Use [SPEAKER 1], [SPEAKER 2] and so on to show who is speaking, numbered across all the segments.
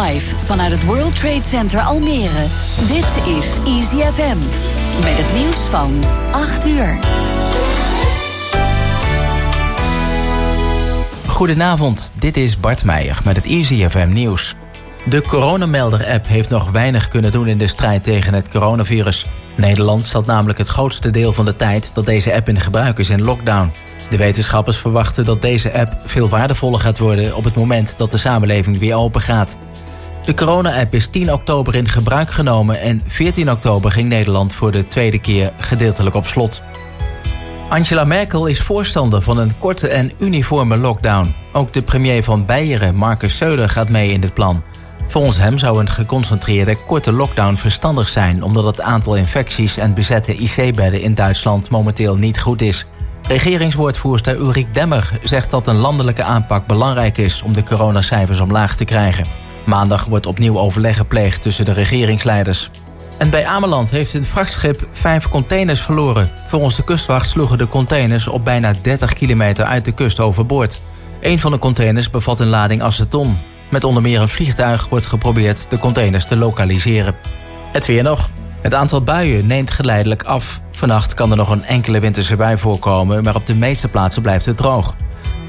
[SPEAKER 1] Live vanuit het World Trade Center Almere. Dit is Easy FM. Met het nieuws van 8 uur.
[SPEAKER 2] Goedenavond, dit is Bart Meijer met het Easy FM nieuws. De coronamelder-app heeft nog weinig kunnen doen in de strijd tegen het coronavirus. Nederland zat namelijk het grootste deel van de tijd dat deze app in gebruik is in lockdown. De wetenschappers verwachten dat deze app veel waardevoller gaat worden op het moment dat de samenleving weer open gaat. De corona-app is 10 oktober in gebruik genomen en 14 oktober ging Nederland voor de tweede keer gedeeltelijk op slot. Angela Merkel is voorstander van een korte en uniforme lockdown. Ook de premier van Beieren, Marcus Söder, gaat mee in dit plan. Volgens hem zou een geconcentreerde korte lockdown verstandig zijn... omdat het aantal infecties en bezette IC-bedden in Duitsland momenteel niet goed is. Regeringswoordvoerster Ulrich Demmer zegt dat een landelijke aanpak belangrijk is... om de coronacijfers omlaag te krijgen. Maandag wordt opnieuw overleg gepleegd tussen de regeringsleiders. En bij Ameland heeft een vrachtschip vijf containers verloren. Volgens de kustwacht sloegen de containers op bijna 30 kilometer uit de kust overboord. Een van de containers bevat een lading aceton. Met onder meer een vliegtuig wordt geprobeerd de containers te lokaliseren. Het weer nog. Het aantal buien neemt geleidelijk af. Vannacht kan er nog een enkele winterse bui voorkomen, maar op de meeste plaatsen blijft het droog.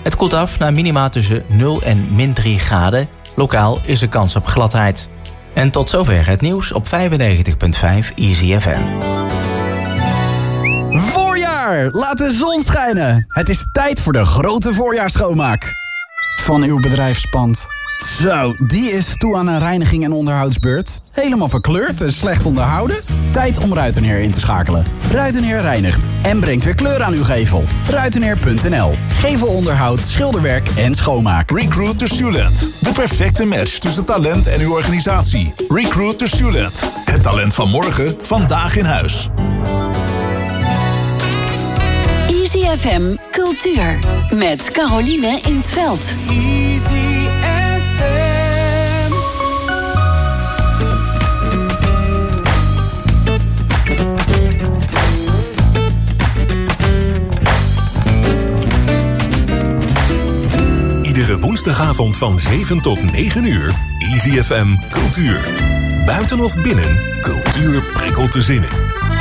[SPEAKER 2] Het koelt af naar minima tussen 0 en min 3 graden. Lokaal is er kans op gladheid. En tot zover het nieuws op 95.5 Easy.
[SPEAKER 3] Voorjaar! Laat de zon schijnen! Het is tijd voor de grote voorjaarsschoonmaak. Van uw bedrijfspand. Zo, die is toe aan een reiniging en onderhoudsbeurt. Helemaal verkleurd en slecht onderhouden? Tijd om Ruitenheer in te schakelen. Ruitenheer reinigt en brengt weer kleur aan uw gevel. Ruitenheer.nl. Gevelonderhoud, schilderwerk en schoonmaak.
[SPEAKER 4] Recruit the Student. De perfecte match tussen talent en uw organisatie. Recruit the Student. Het talent van morgen, vandaag in huis.
[SPEAKER 1] Easy FM Cultuur. Met Caroline in het veld.
[SPEAKER 5] Easy
[SPEAKER 4] woensdagavond van 7 tot 9 uur. Easy Cultuur. Buiten of binnen, cultuur prikkelt de zinnen.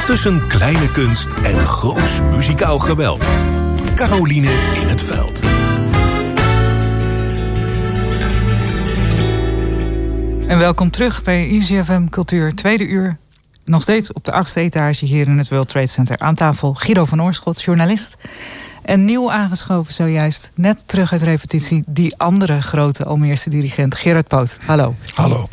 [SPEAKER 4] Tussen kleine kunst en groots muzikaal geweld. Caroline in het veld.
[SPEAKER 6] En welkom terug bij EasyFM Cultuur, tweede uur. Nog steeds op de achtste etage hier in het World Trade Center. Aan tafel Guido van Oorschot, journalist. En nieuw aangeschoven zojuist, net terug uit repetitie... die andere grote Almeerse dirigent, Gerard Poot. Hallo.
[SPEAKER 7] Hallo.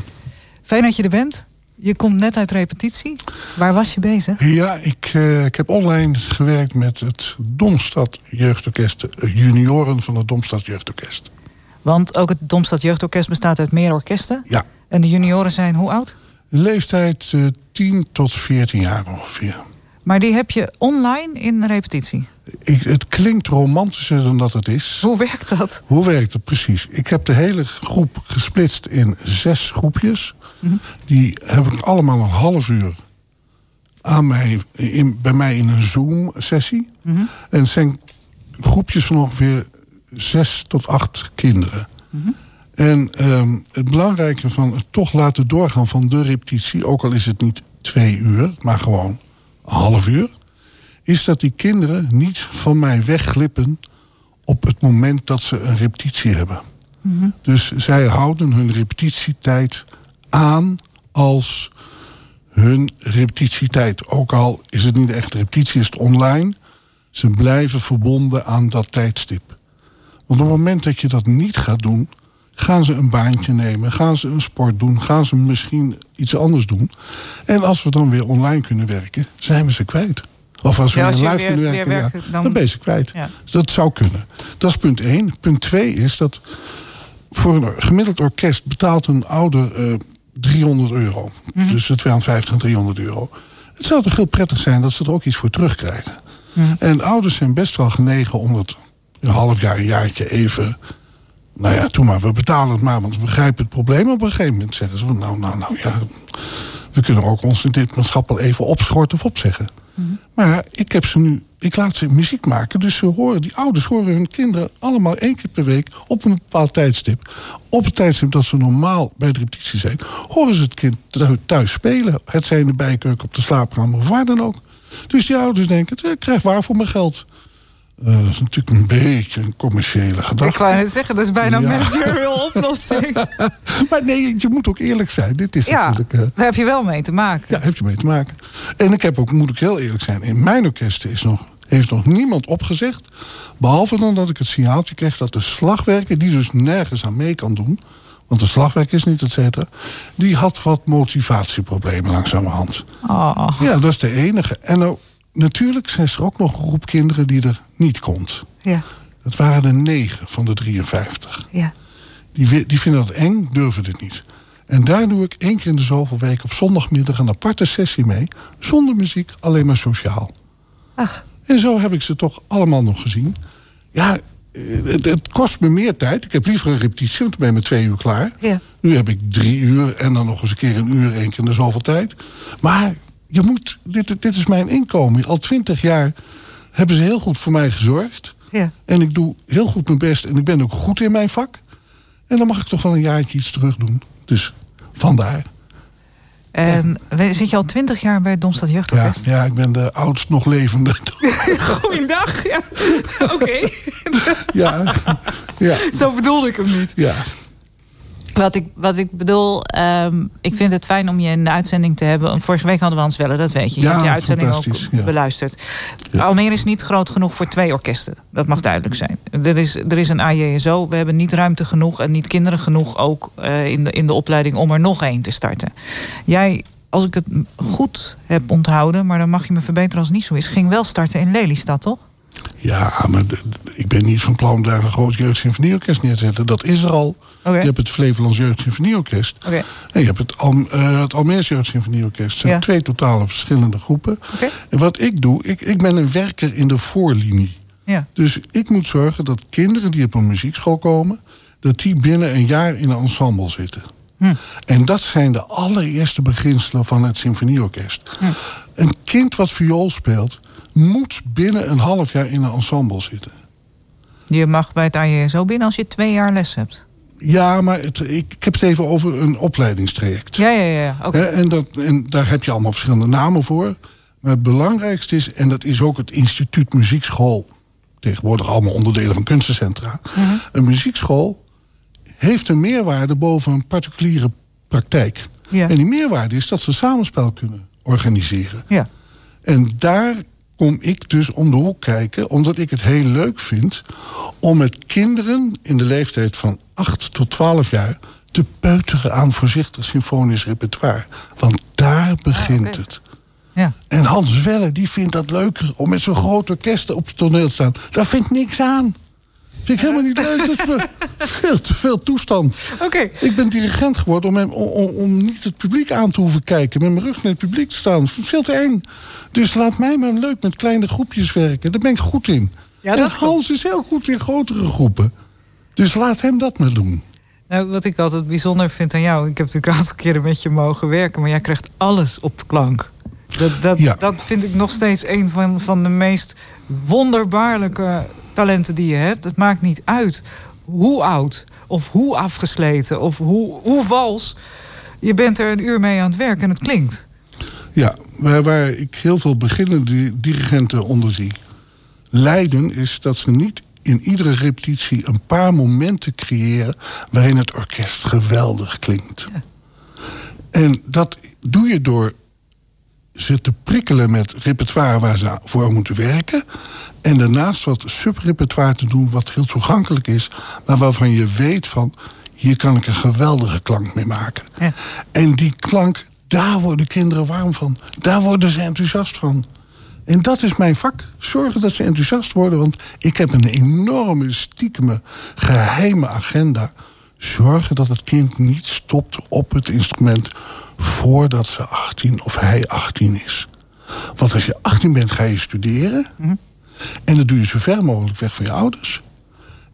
[SPEAKER 6] Fijn dat je er bent. Je komt net uit repetitie. Waar was je bezig?
[SPEAKER 7] Ja, ik, eh, ik heb online gewerkt met het Domstad Jeugdorkest. de junioren van het Domstad Jeugdorkest.
[SPEAKER 6] Want ook het Domstad Jeugdorkest bestaat uit meer orkesten.
[SPEAKER 7] Ja.
[SPEAKER 6] En de junioren zijn hoe oud?
[SPEAKER 7] Leeftijd eh 10 tot 14 jaar ongeveer.
[SPEAKER 6] Maar die heb je online in repetitie.
[SPEAKER 7] Ik, het klinkt romantischer dan dat het is.
[SPEAKER 6] Hoe werkt dat?
[SPEAKER 7] Hoe werkt het precies? Ik heb de hele groep gesplitst in zes groepjes. Die heb ik allemaal een half uur aan mij, in, bij mij in een Zoom-sessie. En het zijn groepjes van ongeveer zes tot acht kinderen. En ehm, het belangrijke van het toch laten doorgaan van de repetitie... ook al is het niet twee uur, maar gewoon een half uur... is dat die kinderen niet van mij wegglippen... op het moment dat ze een repetitie hebben. Dus zij houden hun repetitietijd aan als hun repetitietijd. Ook al is het niet echt repetitie, is het online. Ze blijven verbonden aan dat tijdstip. Want op het moment dat je dat niet gaat doen... gaan ze een baantje nemen, gaan ze een sport doen... gaan ze misschien iets anders doen. En als we dan weer online kunnen werken, zijn we ze kwijt. Of als we
[SPEAKER 6] Ja, als
[SPEAKER 7] weer live kunnen werken, ja,
[SPEAKER 6] dan-
[SPEAKER 7] dan ben je ze kwijt.
[SPEAKER 6] Ja.
[SPEAKER 7] Dus dat zou kunnen. Dat is punt één. Punt twee is dat voor een gemiddeld orkest betaalt een ouder eh 300 euro.
[SPEAKER 6] Mhm.
[SPEAKER 7] Dus 250 en 300 euro. Het zou toch heel prettig zijn dat ze er ook iets voor terugkrijgen. En ouders zijn best wel genegen om het een half jaar, een jaartje even... Nou ja, toen maar, we betalen het maar, want we begrijpen het probleem. Op een gegeven moment zeggen ze van, nou, nou, nou ja... we kunnen ook ons lidmaatschap wel even opschorten of opzeggen. Maar ik heb ze nu ik laat ze muziek maken. Dus ze horen, die ouders horen hun kinderen allemaal één keer per week op een bepaald tijdstip. Op het tijdstip dat ze normaal bij de repetitie zijn, horen ze het kind thuis spelen. Het zijn de bijkeuken, op de slaapkamer of waar dan ook. Dus die ouders denken, ik krijg waar voor mijn geld. Uh, dat is natuurlijk een beetje een commerciële gedachte.
[SPEAKER 6] Ik wou net zeggen, dat is bijna een managerial oplossing.
[SPEAKER 7] maar nee, je moet ook eerlijk zijn. Dit is
[SPEAKER 6] ja,
[SPEAKER 7] natuurlijk... Uh,
[SPEAKER 6] daar heb je wel mee te maken.
[SPEAKER 7] Ja, heb je mee te maken. En ik heb ook, moet ik heel eerlijk zijn, in mijn orkest is nog, heeft nog niemand opgezegd. Behalve dan dat ik het signaaltje kreeg dat de slagwerker, die dus nergens aan mee kan doen. Want de slagwerk is niet, et cetera. Die had wat motivatieproblemen langzamerhand.
[SPEAKER 6] Oh.
[SPEAKER 7] Ja, dat is de enige. En nou, natuurlijk zijn er ook nog een groep kinderen die er niet komt.
[SPEAKER 6] Ja.
[SPEAKER 7] Dat waren er negen van de 53.
[SPEAKER 6] Ja.
[SPEAKER 7] Die, die vinden dat eng, durven dit niet. En daar doe ik één keer in de zoveel weken op zondagmiddag een aparte sessie mee. Zonder muziek, alleen maar sociaal.
[SPEAKER 6] Ach.
[SPEAKER 7] En zo heb ik ze toch allemaal nog gezien. Ja, het, het, kost me meer tijd. Ik heb liever een repetitie, want dan ben ik met twee uur klaar.
[SPEAKER 6] Ja.
[SPEAKER 7] Nu heb ik drie uur en dan nog eens een keer een uur, één keer in de zoveel tijd. Maar je moet, dit, dit is mijn inkomen. Al twintig jaar hebben ze heel goed voor mij gezorgd.
[SPEAKER 6] Ja.
[SPEAKER 7] En ik doe heel goed mijn best en ik ben ook goed in mijn vak. En dan mag ik toch wel een jaartje iets terug doen. Dus vandaar.
[SPEAKER 6] En zit je al twintig jaar bij het Domstad Jeugdorkest?
[SPEAKER 7] Ja, ja, ik ben de oudst nog levende.
[SPEAKER 6] Goeiedag. Ja. Oké.
[SPEAKER 7] ja, ja.
[SPEAKER 6] Zo bedoelde ik hem niet.
[SPEAKER 7] Ja.
[SPEAKER 6] Wat ik, wat ik bedoel, um, ik vind het fijn om je in de uitzending te hebben. Vorige week hadden we Hans Welle, dat weet je. Je
[SPEAKER 7] ja,
[SPEAKER 6] hebt die uitzending ook
[SPEAKER 7] ja.
[SPEAKER 6] beluisterd. Ja. Almere is niet groot genoeg voor twee orkesten. Dat mag duidelijk zijn. Er is, er is een AJSO. We hebben niet ruimte genoeg en niet kinderen genoeg ook uh, in, de, in de opleiding om er nog één te starten. Jij, als ik het goed heb onthouden, maar dan mag je me verbeteren als het niet zo is, ging wel starten in Lelystad, toch?
[SPEAKER 7] Ja, maar ik ben niet van plan daar een groot jeugdsymfonieorkest neer te zetten. Dat is er al.
[SPEAKER 6] Okay.
[SPEAKER 7] Je hebt het Flevolands Jeugdsymfonieorkest.
[SPEAKER 6] Okay.
[SPEAKER 7] En je hebt het, Al, uh, het Almeers Jeugdsymfonieorkest. Het zijn
[SPEAKER 6] ja.
[SPEAKER 7] twee totale verschillende groepen.
[SPEAKER 6] Okay.
[SPEAKER 7] En wat ik doe, ik, ik ben een werker in de voorlinie.
[SPEAKER 6] Ja.
[SPEAKER 7] Dus ik moet zorgen dat kinderen die op een muziekschool komen... dat die binnen een jaar in een ensemble zitten.
[SPEAKER 6] Hm.
[SPEAKER 7] En dat zijn de allereerste beginselen van het symfonieorkest.
[SPEAKER 6] Hm.
[SPEAKER 7] Een kind wat viool speelt moet binnen een half jaar in een ensemble zitten.
[SPEAKER 6] Je mag bij het AJSO binnen als je twee jaar les hebt.
[SPEAKER 7] Ja, maar het, ik, ik, heb het even over een opleidingstraject.
[SPEAKER 6] Ja, ja, ja. oké. Okay.
[SPEAKER 7] En, dat, en daar heb je allemaal verschillende namen voor. Maar het belangrijkste is, en dat is ook het instituut muziekschool... tegenwoordig allemaal onderdelen van kunstencentra...
[SPEAKER 6] Mm -hmm.
[SPEAKER 7] een muziekschool heeft een meerwaarde boven een particuliere praktijk.
[SPEAKER 6] Ja.
[SPEAKER 7] En die meerwaarde is dat ze samenspel kunnen organiseren.
[SPEAKER 6] Ja.
[SPEAKER 7] En daar kom ik dus om de hoek kijken, omdat ik het heel leuk vind om met kinderen in de leeftijd van 8 tot 12 jaar te peuteren aan voorzichtig symfonisch repertoire. Want daar begint
[SPEAKER 6] ah, okay.
[SPEAKER 7] het.
[SPEAKER 6] Ja.
[SPEAKER 7] En Hans Welle die vindt dat leuker om met zo'n groot orkest op het toneel te staan. Daar vind ik niks aan. Vind ik helemaal niet leuk. Dat is me veel te veel toestand.
[SPEAKER 6] Okay.
[SPEAKER 7] Ik ben dirigent geworden om, hem, om, om, niet het publiek aan te hoeven kijken. Met mijn rug naar het publiek te staan. Veel te eng. Dus laat mij maar leuk met kleine groepjes werken. Daar ben ik goed in.
[SPEAKER 6] Ja,
[SPEAKER 7] en Hans is heel goed in grotere groepen. Dus laat hem dat maar doen.
[SPEAKER 6] Nou, wat ik altijd bijzonder vind aan jou... ik heb natuurlijk een aantal keren met je mogen werken... maar jij krijgt alles op de klank. Dat, dat,
[SPEAKER 7] ja.
[SPEAKER 6] dat vind ik nog steeds een van, van de meest wonderbaarlijke talenten die je hebt. Het maakt niet uit hoe oud of hoe afgesleten of hoe, hoe vals. Je bent er een uur mee aan het werk en het klinkt.
[SPEAKER 7] Ja, waar, waar ik heel veel beginnende dirigenten onder zie... lijden is dat ze niet in iedere repetitie een paar momenten creëren... waarin het orkest geweldig klinkt.
[SPEAKER 6] Ja.
[SPEAKER 7] En dat doe je door ze te prikkelen met repertoire waar ze voor moeten werken... en daarnaast wat subrepertoire te doen wat heel toegankelijk is... maar waarvan je weet van, hier kan ik een geweldige klank mee maken.
[SPEAKER 6] Ja.
[SPEAKER 7] En die klank, daar worden kinderen warm van. Daar worden ze enthousiast van. En dat is mijn vak. Zorgen dat ze enthousiast worden. Want ik heb een enorme, stiekeme, geheime agenda. Zorgen dat het kind niet stopt op het instrument... voordat ze 18 of hij 18 is. Want als je 18 bent, ga je studeren.
[SPEAKER 6] Mhm.
[SPEAKER 7] En dat doe je zo ver mogelijk weg van je ouders.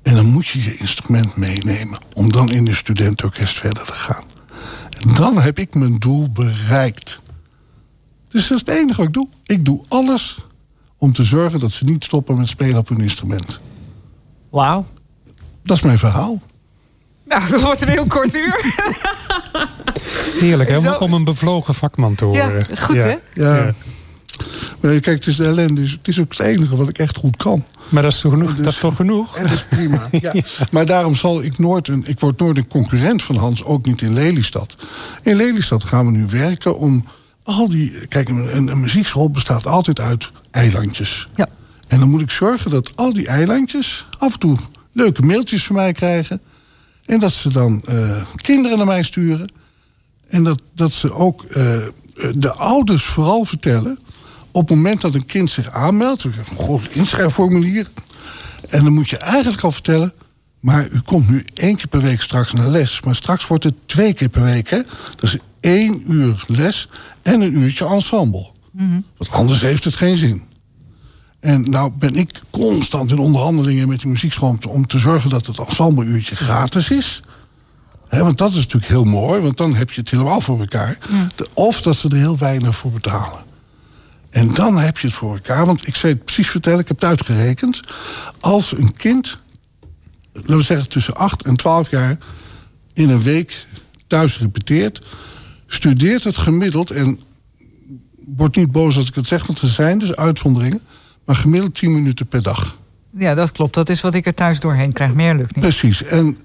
[SPEAKER 7] En dan moet je je instrument meenemen... om dan in de studentenorkest verder te gaan. En dan heb ik mijn doel bereikt. Dus dat is het enige wat ik doe. Ik doe alles om te zorgen dat ze niet stoppen met spelen op hun instrument.
[SPEAKER 6] Wauw.
[SPEAKER 7] Dat is mijn verhaal.
[SPEAKER 6] Nou, dat wordt een heel kort uur.
[SPEAKER 8] Heerlijk, hè? Om een bevlogen vakman te
[SPEAKER 6] Ja,
[SPEAKER 8] horen.
[SPEAKER 6] goed hè?
[SPEAKER 7] Ja. Maar kijk, het is de ellende. Het is ook het enige wat ik echt goed kan.
[SPEAKER 8] Maar dat is toch genoeg? Dat is toch genoeg?
[SPEAKER 7] En dat is prima. Ja. Maar daarom zal ik nooit een. Ik word nooit een concurrent van Hans, ook niet in Lelystad. In Lelystad gaan we nu werken om al die. Kijk, een, een muziekschool bestaat altijd uit eilandjes.
[SPEAKER 6] Ja.
[SPEAKER 7] En dan moet ik zorgen dat al die eilandjes af en toe leuke mailtjes van mij krijgen. En dat ze dan eh, kinderen naar mij sturen. En dat, dat ze ook eh, de ouders vooral vertellen. Op het moment dat een kind zich aanmeldt. Een groot inschrijfformulier. En dan moet je eigenlijk al vertellen. Maar u komt nu één keer per week straks naar les. Maar straks wordt het twee keer per week. Hè? Dat is één uur les en een uurtje ensemble. Want anders heeft het geen zin. En nou ben ik constant in onderhandelingen met die muziekschool... om te, zorgen dat het ensembleuurtje gratis is. Hè, want dat is natuurlijk heel mooi, want dan heb je het helemaal voor elkaar. De- of dat ze er heel weinig voor betalen. En dan heb je het voor elkaar. Want ik zei het precies vertellen, ik heb het uitgerekend. Als een kind, laten we zeggen tussen 8 en 12 jaar... in een week thuis repeteert... studeert het gemiddeld... en word niet boos als ik het zeg, want er zijn dus uitzonderingen... maar gemiddeld 10 minuten per dag.
[SPEAKER 6] Ja, dat klopt. Dat is wat ik er thuis doorheen krijg. Meer lukt niet.
[SPEAKER 7] Precies. En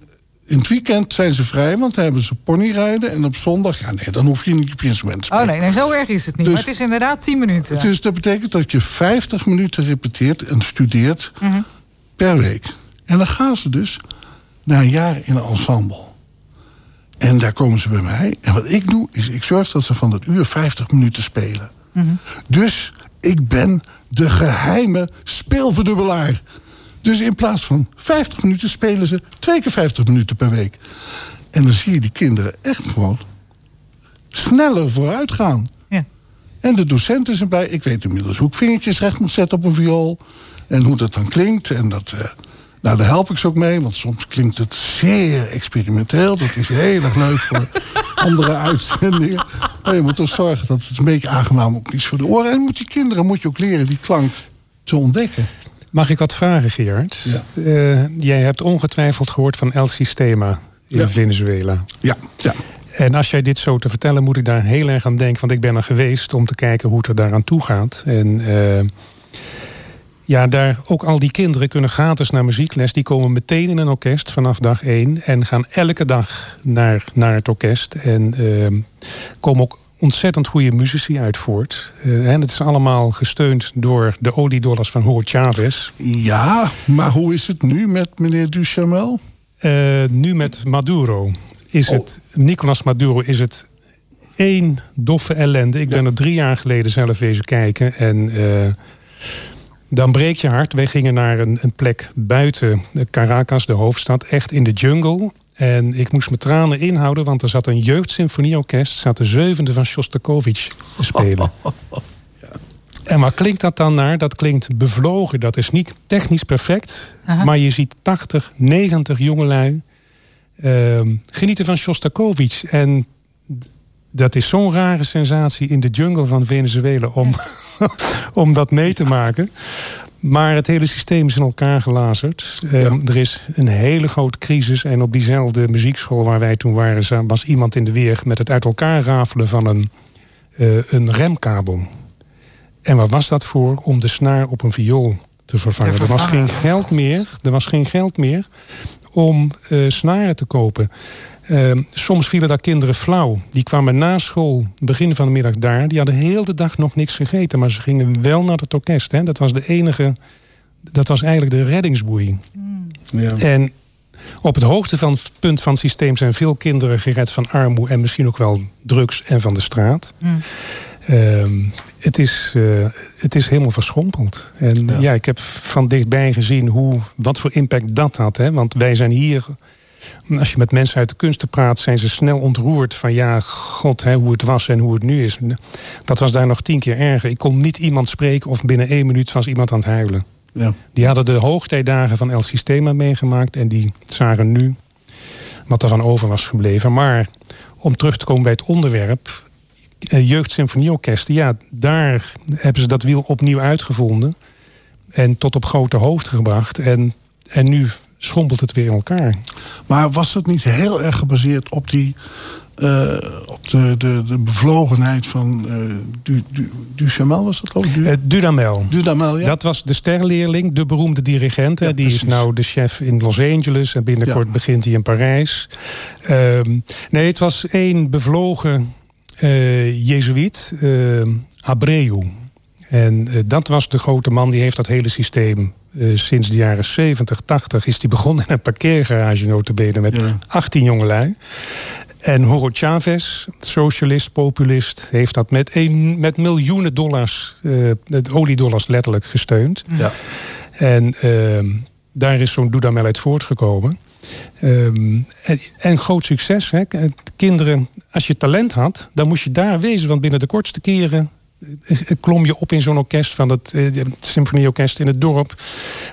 [SPEAKER 7] in het weekend zijn ze vrij, want dan hebben ze ponyrijden. En op zondag, ja nee, dan hoef je niet op je instrument te spelen.
[SPEAKER 6] Oh nee, nee, zo erg is het niet.
[SPEAKER 7] Dus-
[SPEAKER 6] maar het is inderdaad 10 minuten.
[SPEAKER 7] Dus dat betekent dat je 50 minuten repeteert en studeert
[SPEAKER 6] Mhm.
[SPEAKER 7] per week. En dan gaan ze dus na een jaar in een ensemble. En daar komen ze bij mij. En wat ik doe, is ik zorg dat ze van dat uur 50 minuten spelen.
[SPEAKER 6] Mhm.
[SPEAKER 7] Dus ik ben de geheime speelverdubbelaar. Dus in plaats van 50 minuten spelen ze twee keer 50 minuten per week. En dan zie je die kinderen echt gewoon sneller vooruit gaan.
[SPEAKER 6] Ja.
[SPEAKER 7] En de docent is erbij. Ik weet inmiddels hoe ik vingertjes recht moet zetten op een viool. En hoe dat dan klinkt. En dat, eh, nou, daar help ik ze ook mee. Want soms klinkt het zeer experimenteel. Dat is heel erg leuk voor andere uitzendingen. Maar je moet toch zorgen dat het een beetje aangenaam ook is voor de oren. En moet die kinderen moet je ook leren die klank te ontdekken.
[SPEAKER 8] Mag ik wat vragen, Gerard?
[SPEAKER 7] Ja.
[SPEAKER 8] Eh, jij hebt ongetwijfeld gehoord van El Sistema in
[SPEAKER 7] Ja.
[SPEAKER 8] Venezuela.
[SPEAKER 7] Ja, ja.
[SPEAKER 8] En als jij dit zo te vertellen, moet ik daar heel erg aan denken. Want ik ben er geweest om te kijken hoe het er daaraan toe gaat. En eh, ja, daar ook al die kinderen kunnen gratis naar muziekles. Die komen meteen in een orkest vanaf dag één. En gaan elke dag naar, naar het orkest. En eh, komen ook ontzettend goede muzici uit voort. Eh, en het is allemaal gesteund door de oliedollars van Hugo Chavez.
[SPEAKER 7] Ja, maar hoe is het nu met meneer Duchamel?
[SPEAKER 8] Eh, nu met Maduro is
[SPEAKER 7] Oh.
[SPEAKER 8] het, Nicolas Maduro is het één doffe ellende. Ik ben er drie jaar geleden zelf wezen kijken en eh, dan breek je hart. Wij gingen naar een, een plek buiten Caracas, de hoofdstad, echt in de jungle. En ik moest mijn tranen inhouden, want er zat een jeugdsymfonieorkest, zat de zevende van Shostakovich te spelen. En waar klinkt dat dan naar? Dat klinkt bevlogen. Dat is niet technisch perfect.
[SPEAKER 6] Aha.
[SPEAKER 8] Maar je ziet 80, 90 jongelui ehm, genieten van Shostakovich. En dat is zo'n rare sensatie in de jungle van Venezuela om, om dat mee te maken. Maar het hele systeem is in elkaar gelazerd. Ehm, Er is een hele grote crisis. En op diezelfde muziekschool waar wij toen waren... was iemand in de weer met het uit elkaar rafelen van een, eh, een remkabel. En wat was dat voor? Om de snaar op een viool te vervangen.
[SPEAKER 6] Te
[SPEAKER 8] Er was geen geld meer. Er was geen geld meer om eh, snaren te kopen. Ehm, soms vielen daar kinderen flauw. Die kwamen na school, begin van de middag daar. Die hadden heel de dag nog niks gegeten. Maar ze gingen wel naar het orkest. Hè. Dat was de enige... Dat was eigenlijk de reddingsboei.
[SPEAKER 7] Ja.
[SPEAKER 8] En op het hoogte van het punt van het systeem zijn veel kinderen gered van armoede en misschien ook wel drugs en van de straat. Ehm, het, is, eh, het is helemaal verschrompeld. En ja. ik heb van dichtbij gezien hoe, wat voor impact dat had. Hè? Want wij zijn hier, als je met mensen uit de kunsten praat, zijn ze snel ontroerd van ja, god, hè, hoe het was en hoe het nu is. Dat was daar nog tien keer erger. Ik kon niet iemand spreken of binnen één minuut was iemand aan het huilen.
[SPEAKER 7] Ja.
[SPEAKER 8] Die hadden de hoogtijdagen van El Sistema meegemaakt en die zagen nu wat er van over was gebleven. Maar om terug te komen bij het onderwerp. uh, jeugdsymfonieorkesten, ja, daar hebben ze dat wiel opnieuw uitgevonden. En tot op grote hoogte gebracht. En, en nu schompelt het weer in elkaar.
[SPEAKER 7] Maar was het niet heel erg gebaseerd op die uh, op de, de, de bevlogenheid van uh, du, du, Duchamel, was dat ook? Du
[SPEAKER 8] uh, Dudamel.
[SPEAKER 7] Dudamel, ja.
[SPEAKER 8] Dat was de sterleerling, de beroemde dirigent. Ja, die precies. is nou de chef in Los Angeles en binnenkort ja. begint hij in Parijs. Um, nee, het was één bevlogen Jezuïet, Abreu. En dat was de grote man, die heeft dat hele systeem uh, sinds de jaren 70, 80 is die begonnen in een parkeergarage notabene met ja. 18 jongelui. En Hugo Chavez, socialist, populist, heeft dat met, een, met miljoenen dollars, uh, oliedollars letterlijk gesteund.
[SPEAKER 7] Ja.
[SPEAKER 8] En uh, daar is zo'n Dudamel uit voortgekomen. Um, en, en, groot succes. Hè? Kinderen, als je talent had, dan moest je daar wezen. Want binnen de kortste keren klom je op in zo'n orkest van het, het symfonieorkest in het dorp.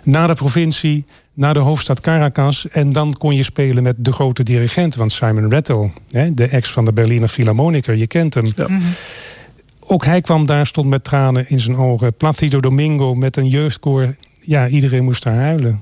[SPEAKER 8] Naar de provincie naar de hoofdstad Caracas. En dan kon je spelen met de grote dirigent. Want Simon Rattle, hè, de ex van de Berliner Philharmoniker, je kent hem.
[SPEAKER 7] Ja.
[SPEAKER 6] Mhm.
[SPEAKER 8] Ook hij kwam daar, stond met tranen in zijn ogen. Placido Domingo met een jeugdkoor. Ja, iedereen moest daar huilen.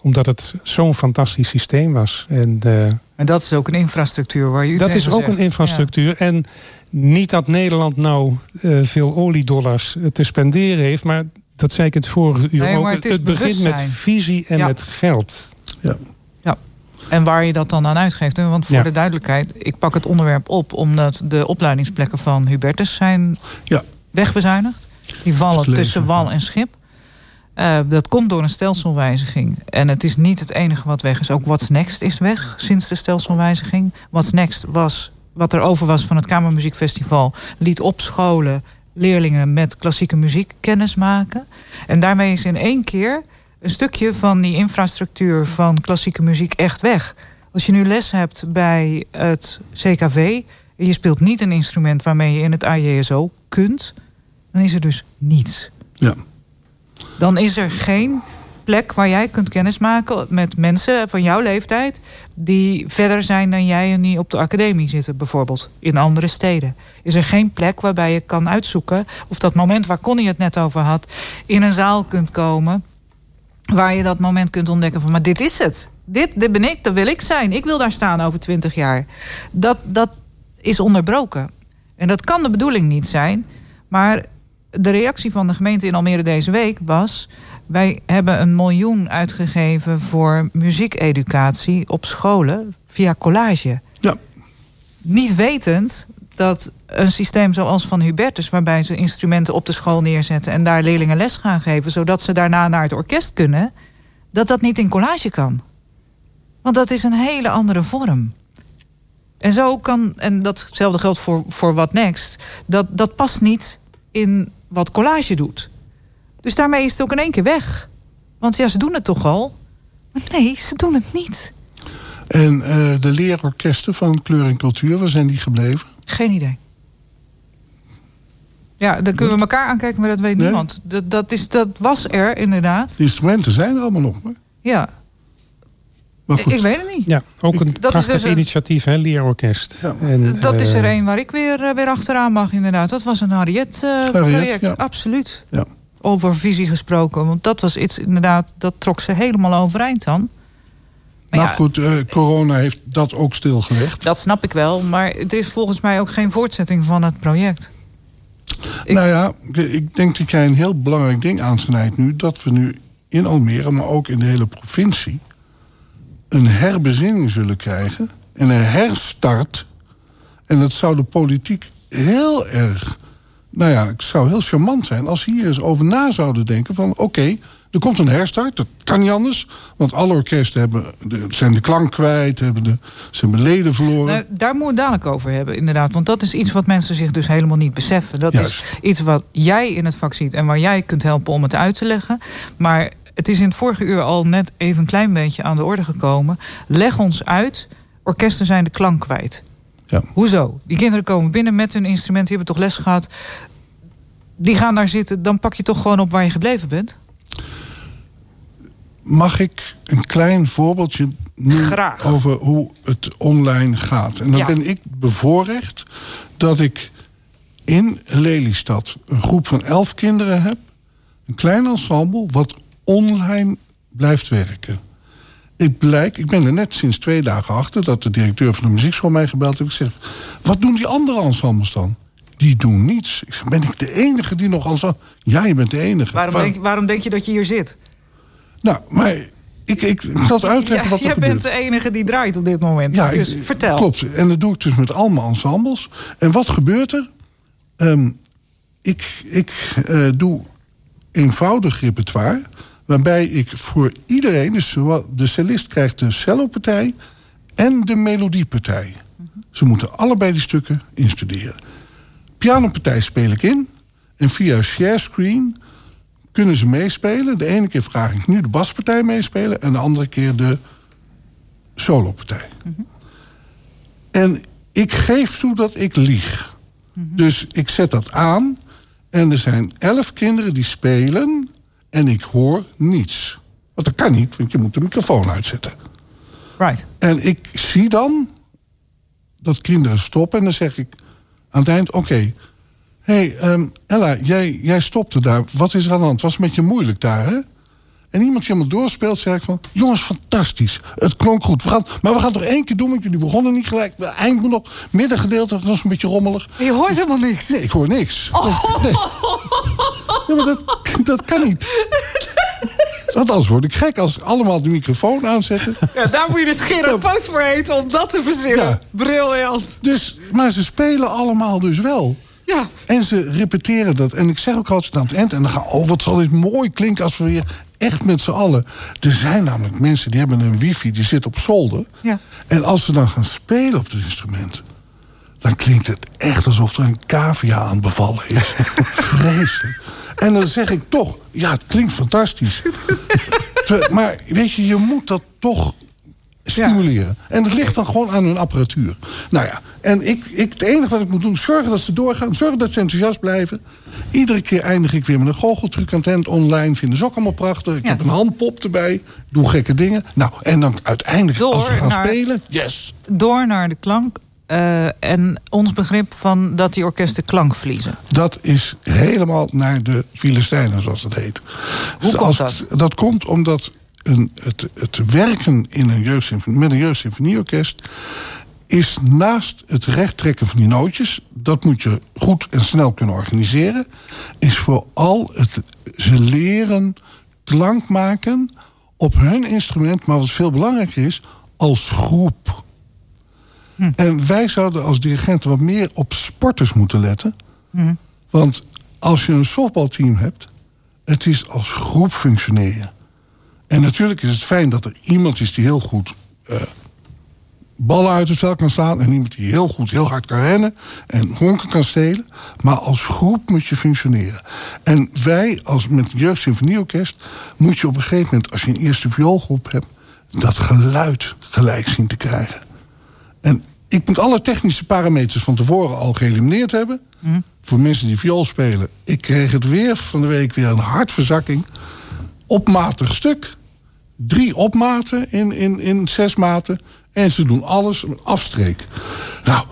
[SPEAKER 8] Omdat het zo'n fantastisch systeem was. En, uh,
[SPEAKER 6] en dat is ook een infrastructuur waar je
[SPEAKER 8] Dat is ook een infrastructuur. Ja. En niet dat Nederland nou uh, veel oliedollars te spenderen heeft... maar dat zei ik het vorige uur
[SPEAKER 6] nee,
[SPEAKER 8] ook.
[SPEAKER 6] Het,
[SPEAKER 8] het begint met visie en
[SPEAKER 6] ja.
[SPEAKER 8] met geld.
[SPEAKER 7] Ja.
[SPEAKER 6] ja. En waar je dat dan aan uitgeeft. Want voor
[SPEAKER 8] Ja.
[SPEAKER 6] de duidelijkheid, ik pak het onderwerp op omdat de opleidingsplekken van Hubertus zijn
[SPEAKER 7] Ja.
[SPEAKER 6] wegbezuinigd. Die vallen tussen wal en schip. Uh, dat komt door een stelselwijziging. En het is niet het enige wat weg is. Ook What's Next is weg sinds de stelselwijziging. What's Next was wat er over was van het Kamermuziekfestival. Liet op scholen leerlingen met klassieke muziek kennis maken. En daarmee is in één keer een stukje van die infrastructuur van klassieke muziek echt weg. Als je nu les hebt bij het CKV en je speelt niet een instrument waarmee je in het AJSO kunt, dan is er dus niets.
[SPEAKER 7] Ja.
[SPEAKER 6] Dan is er geen plek waar jij kunt kennismaken met mensen van jouw leeftijd die verder zijn dan jij en die op de academie zitten, bijvoorbeeld in andere steden. Is er geen plek waarbij je kan uitzoeken of dat moment waar Connie het net over had, in een zaal kunt komen waar je dat moment kunt ontdekken van, maar dit is het. Dit, dit ben ik, dat wil ik zijn. Ik wil daar staan over twintig jaar. Dat, dat is onderbroken. En dat kan de bedoeling niet zijn. Maar de reactie van de gemeente in Almere deze week was... wij hebben een miljoen uitgegeven voor muziekeducatie op scholen via collage.
[SPEAKER 7] Ja.
[SPEAKER 6] Niet wetend dat een systeem zoals van Hubertus... waarbij ze instrumenten op de school neerzetten... en daar leerlingen les gaan geven... zodat ze daarna naar het orkest kunnen... dat dat niet in collage kan. Want dat is een hele andere vorm. En zo kan, en datzelfde geldt voor, voor What Next... Dat, dat past niet in wat collage doet. Dus daarmee is het ook in één keer weg. Want ja, ze doen het toch al? Maar nee, ze doen het niet.
[SPEAKER 7] En uh, de leerorkesten van Kleur en Cultuur, waar zijn die gebleven?
[SPEAKER 6] Geen idee. Ja, dan kunnen we elkaar aankijken, maar dat weet
[SPEAKER 7] Nee?
[SPEAKER 6] niemand. Dat, dat, is, dat was er inderdaad.
[SPEAKER 7] De instrumenten zijn er allemaal nog. Maar,
[SPEAKER 6] Ja,
[SPEAKER 7] maar
[SPEAKER 6] ik,
[SPEAKER 7] goed.
[SPEAKER 6] ik weet het niet.
[SPEAKER 8] Ja, ook een
[SPEAKER 6] Dat is
[SPEAKER 8] prachtig
[SPEAKER 6] dus een-
[SPEAKER 8] initiatief, hè, leerorkest.
[SPEAKER 7] Ja.
[SPEAKER 8] En,
[SPEAKER 6] Dat is er
[SPEAKER 8] eh,
[SPEAKER 6] een waar ik weer, eh, weer achteraan mag, inderdaad. Dat was een Harriet-project.
[SPEAKER 7] Harriet, ja.
[SPEAKER 6] Absoluut.
[SPEAKER 7] Ja.
[SPEAKER 6] Over visie gesproken. Want dat was iets, inderdaad, dat trok ze helemaal overeind dan. Maar ja,
[SPEAKER 7] goed, eh, corona heeft dat ook stilgelegd.
[SPEAKER 6] dat snap ik wel. Maar er is volgens mij ook geen voortzetting van het project. Ik-
[SPEAKER 7] Nou ja, ik denk dat jij een heel belangrijk ding aansnijdt nu. Dat we nu in Almere, maar ook in de hele provincie... een herbezinning zullen krijgen. En een herstart. En dat zou de politiek heel erg... Nou ja, het zou heel charmant zijn als ze hier eens over na zouden denken van... oké, er komt een herstart, dat kan niet anders. Want alle orkesten hebben, de, zijn de klank kwijt, hebben de, ze hebben leden verloren.
[SPEAKER 6] Nou, daar moeten we het dadelijk over hebben, inderdaad. Want dat is iets wat mensen zich dus helemaal niet beseffen. Dat
[SPEAKER 7] Juist.
[SPEAKER 6] is iets wat jij in het vak ziet en waar jij kunt helpen om het uit te leggen. Maar het is in het vorige uur al net even een klein beetje aan de orde gekomen. Leg ons uit, orkesten zijn de klank kwijt.
[SPEAKER 7] Ja.
[SPEAKER 6] Hoezo? Die kinderen komen binnen met hun instrument, die hebben toch les gehad. Die gaan daar zitten, dan pak je toch gewoon op waar je gebleven bent.
[SPEAKER 7] Mag ik een klein voorbeeldje nu
[SPEAKER 6] Graag.
[SPEAKER 7] over hoe het online gaat? En dan
[SPEAKER 6] Ja.
[SPEAKER 7] ben ik bevoorrecht dat ik in Lelystad een groep van elf kinderen heb. Een klein ensemble wat online blijft werken. Ik, blijk, ik ben er net sinds twee dagen achter dat de directeur van de muziekschool mij gebeld heeft. Ik zeg, wat doen die andere ensembles dan? Die doen niets. Ik zeg, ben ik de enige die nog ensemble... Ja, je bent de enige.
[SPEAKER 6] Waarom,
[SPEAKER 7] Waar-
[SPEAKER 6] denk, waarom denk je dat je hier zit?
[SPEAKER 7] Nou, maar ik, ik, zal het uitleggen
[SPEAKER 6] Ja,
[SPEAKER 7] wat er
[SPEAKER 6] jij
[SPEAKER 7] gebeurt.
[SPEAKER 6] bent de enige die draait op dit moment.
[SPEAKER 7] Ja,
[SPEAKER 6] dus
[SPEAKER 7] ik-
[SPEAKER 6] vertel.
[SPEAKER 7] Klopt. En dat doe ik dus met allemaal ensembles. En wat gebeurt er? Ehm, ik ik eh, doe eenvoudig repertoire. Waarbij ik voor iedereen, dus de cellist krijgt de cellopartij en de melodiepartij. Ze moeten allebei die stukken instuderen. Pianopartij speel ik in. En via sharescreen kunnen ze meespelen. De ene keer vraag ik nu de baspartij meespelen... en de andere keer de solopartij. En ik geef toe dat ik lieg. Dus ik zet dat aan. En er zijn elf kinderen die spelen. En ik hoor niets. Want dat kan niet, want je moet de microfoon uitzetten.
[SPEAKER 6] Right.
[SPEAKER 7] En ik zie dan dat kinderen stoppen. En dan zeg ik aan het eind: Oké, hé hey, ehm, Ella, jij, jij stopte daar. Wat is er aan de hand? Was het met je moeilijk daar, hè? En iemand die helemaal doorspeelt, zeg ik van... jongens, fantastisch. Het klonk goed. We gaan, maar we gaan nog één keer doen, want jullie begonnen niet gelijk. Eind moet nog, middengedeelte, dat was een beetje rommelig.
[SPEAKER 6] Je hoort helemaal niks.
[SPEAKER 7] Nee, ik hoor niks. Nee. Ja, maar dat, dat kan niet. Want anders word ik gek als allemaal de microfoon aanzetten.
[SPEAKER 6] Ja, daar moet je dus Gerard Poot voor heten om dat te verzinnen.
[SPEAKER 7] Ja.
[SPEAKER 6] Briljant.
[SPEAKER 7] Dus, maar ze spelen allemaal dus wel.
[SPEAKER 6] Ja.
[SPEAKER 7] En ze repeteren dat. En ik zeg ook altijd aan het eind... en dan gaan, oh, wat zal dit mooi klinken als we weer echt met z'n allen... Er zijn namelijk mensen die hebben een wifi, die zit op zolder.
[SPEAKER 6] Ja.
[SPEAKER 7] En als ze dan gaan spelen op het instrument... dan klinkt het echt alsof er een cavia aan bevallen is. Vreselijk. En dan zeg ik toch, ja, het klinkt fantastisch. Maar weet je, je moet dat toch stimuleren. En dat ligt dan gewoon aan hun apparatuur. Nou ja, en ik, ik, het enige wat ik moet doen, is zorgen dat ze doorgaan. Zorgen dat ze enthousiast blijven. Iedere keer eindig ik weer met een goocheltruc aan het eind online. Vinden ze ook allemaal prachtig. Ik
[SPEAKER 6] Ja.
[SPEAKER 7] heb een handpop erbij. Doe gekke dingen. Nou, en dan uiteindelijk, als we gaan
[SPEAKER 6] naar-
[SPEAKER 7] spelen, yes.
[SPEAKER 6] Door naar de klank. eh, en ons begrip van dat die orkesten klank verliezen.
[SPEAKER 7] Dat is helemaal naar de Filistijnen, zoals dat heet.
[SPEAKER 6] Hoe komt
[SPEAKER 7] als-
[SPEAKER 6] dat?
[SPEAKER 7] Dat komt omdat een, het, het werken in een jeugdsymfonie, met een jeugdsymfonieorkest... is naast het rechttrekken van die nootjes... dat moet je goed en snel kunnen organiseren... is vooral het, ze leren klank maken op hun instrument... maar wat veel belangrijker is, als groep... En wij zouden als dirigenten wat meer op sporters moeten letten. Want als je een softbalteam hebt, het is als groep functioneren. En natuurlijk is het fijn dat er iemand is die heel goed eh, ballen uit het veld kan slaan. En iemand die heel goed, heel hard kan rennen en honken kan stelen. Maar als groep moet je functioneren. En wij, als met het jeugdsymfonieorkest, moet je op een gegeven moment, als je een eerste vioolgroep hebt, dat geluid gelijk zien te krijgen. En ik moet alle technische parameters van tevoren al geëlimineerd hebben. Voor mensen die viool spelen. Ik kreeg het weer van de week weer een hartverzakking. Opmatig stuk. Drie opmaten in, in, in zes maten. En ze doen alles met afstreek. Nou,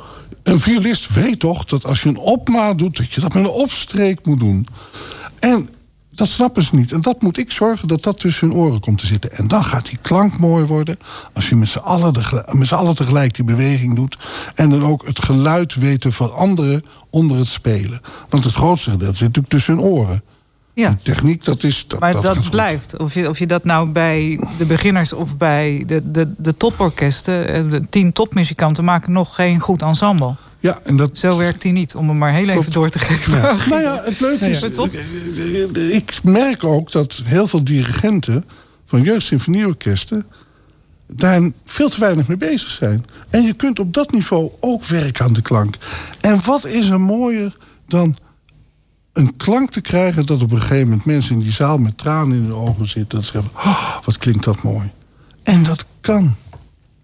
[SPEAKER 7] een violist weet toch dat als je een opmaat doet... dat je dat met een opstreek moet doen. En dat snappen ze niet. En dat moet ik zorgen dat dat tussen hun oren komt te zitten. En dan gaat die klank mooi worden. Als je met z'n allen, met allen tegelijk die beweging doet. En dan ook het geluid weet te veranderen onder het spelen. Want het grootste gedeelte zit natuurlijk tussen hun oren.
[SPEAKER 6] Ja.
[SPEAKER 7] Die techniek, dat is... Dat,
[SPEAKER 6] Maar
[SPEAKER 7] dat
[SPEAKER 6] blijft. Of je, of je dat nou bij de beginners of bij de, de, de toporkesten... eh, de tien topmuzikanten maken nog geen goed ensemble.
[SPEAKER 7] Ja, en dat...
[SPEAKER 6] Zo werkt die niet, om hem maar heel even
[SPEAKER 7] Klopt.
[SPEAKER 6] door te geven.
[SPEAKER 7] Nou ja, het leuke is...
[SPEAKER 6] Ja.
[SPEAKER 7] Ik merk ook dat heel veel dirigenten van jeugdsymfonieorkesten... daar veel te weinig mee bezig zijn. En je kunt op dat niveau ook werken aan de klank. En wat is er mooier dan een klank te krijgen... dat op een gegeven moment mensen in die zaal met tranen in hun ogen zitten... dat ze zeggen, oh, wat klinkt dat mooi. En dat kan.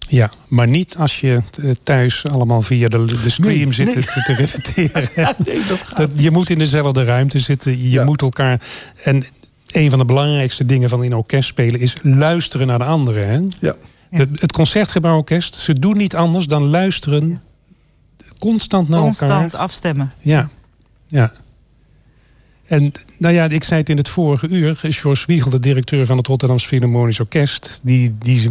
[SPEAKER 8] Ja, maar niet als je eh, thuis allemaal via de, de stream
[SPEAKER 7] Nee,
[SPEAKER 8] zit
[SPEAKER 7] nee.
[SPEAKER 8] te, te repeteren.
[SPEAKER 7] Nee, dat gaat
[SPEAKER 8] Dat, je moet in dezelfde ruimte zitten. Je
[SPEAKER 7] Ja.
[SPEAKER 8] moet elkaar. En een van de belangrijkste dingen van in orkest spelen is luisteren naar de anderen. Hè?
[SPEAKER 7] Ja.
[SPEAKER 8] Het, het concertgebouworkest, ze doen niet anders dan luisteren constant naar
[SPEAKER 6] Constant
[SPEAKER 8] elkaar.
[SPEAKER 6] afstemmen.
[SPEAKER 8] Ja. Ja. En nou ja, ik zei het in het vorige uur. George Wiegel, de directeur van het Rotterdamse Philharmonisch Orkest... Die, die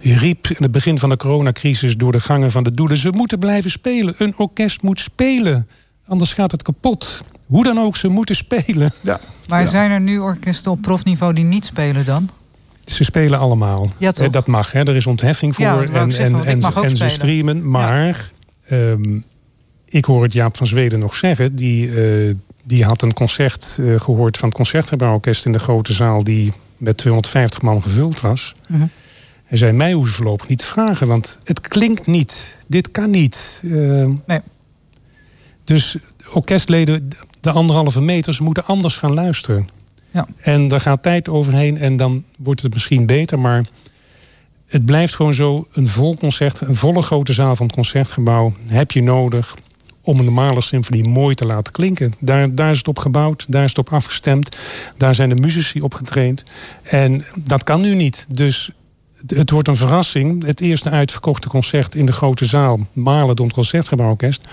[SPEAKER 8] riep in het begin van de coronacrisis door de gangen van de doelen... ze moeten blijven spelen. Een orkest moet spelen. Anders gaat het kapot. Hoe dan ook, ze moeten spelen.
[SPEAKER 7] Ja.
[SPEAKER 6] Maar
[SPEAKER 7] Ja.
[SPEAKER 6] zijn er nu orkesten op profniveau die niet spelen dan?
[SPEAKER 8] Ze spelen allemaal.
[SPEAKER 6] Ja, toch?
[SPEAKER 8] Eh, Dat mag, hè? er is ontheffing voor.
[SPEAKER 6] Ja,
[SPEAKER 8] en
[SPEAKER 6] zeggen,
[SPEAKER 8] en, en, en ze streamen. Maar ehm, ik hoor het Jaap van Zweden nog zeggen. Die, eh, die had een concert eh, gehoord van het Concertgebouworkest in de grote zaal. die met 250 man gevuld was.
[SPEAKER 6] Mhm.
[SPEAKER 8] Hij zei: Mij hoeven ze voorlopig niet te vragen, want het klinkt niet. Dit kan niet. Ehm,
[SPEAKER 6] Nee.
[SPEAKER 8] Dus orkestleden, de anderhalve meter, ze moeten anders gaan luisteren.
[SPEAKER 6] Ja.
[SPEAKER 8] En daar gaat tijd overheen en dan wordt het misschien beter. Maar het blijft gewoon zo, een vol concert, een volle grote zaal van het concertgebouw heb je nodig om een normale symfonie mooi te laten klinken. Daar, daar is het op gebouwd, daar is het op afgestemd. Daar zijn de muzici op getraind. En dat kan nu niet. Dus het- wordt een verrassing. Het eerste uitverkochte concert in de grote zaal, Malen door het Concertgebouworkest.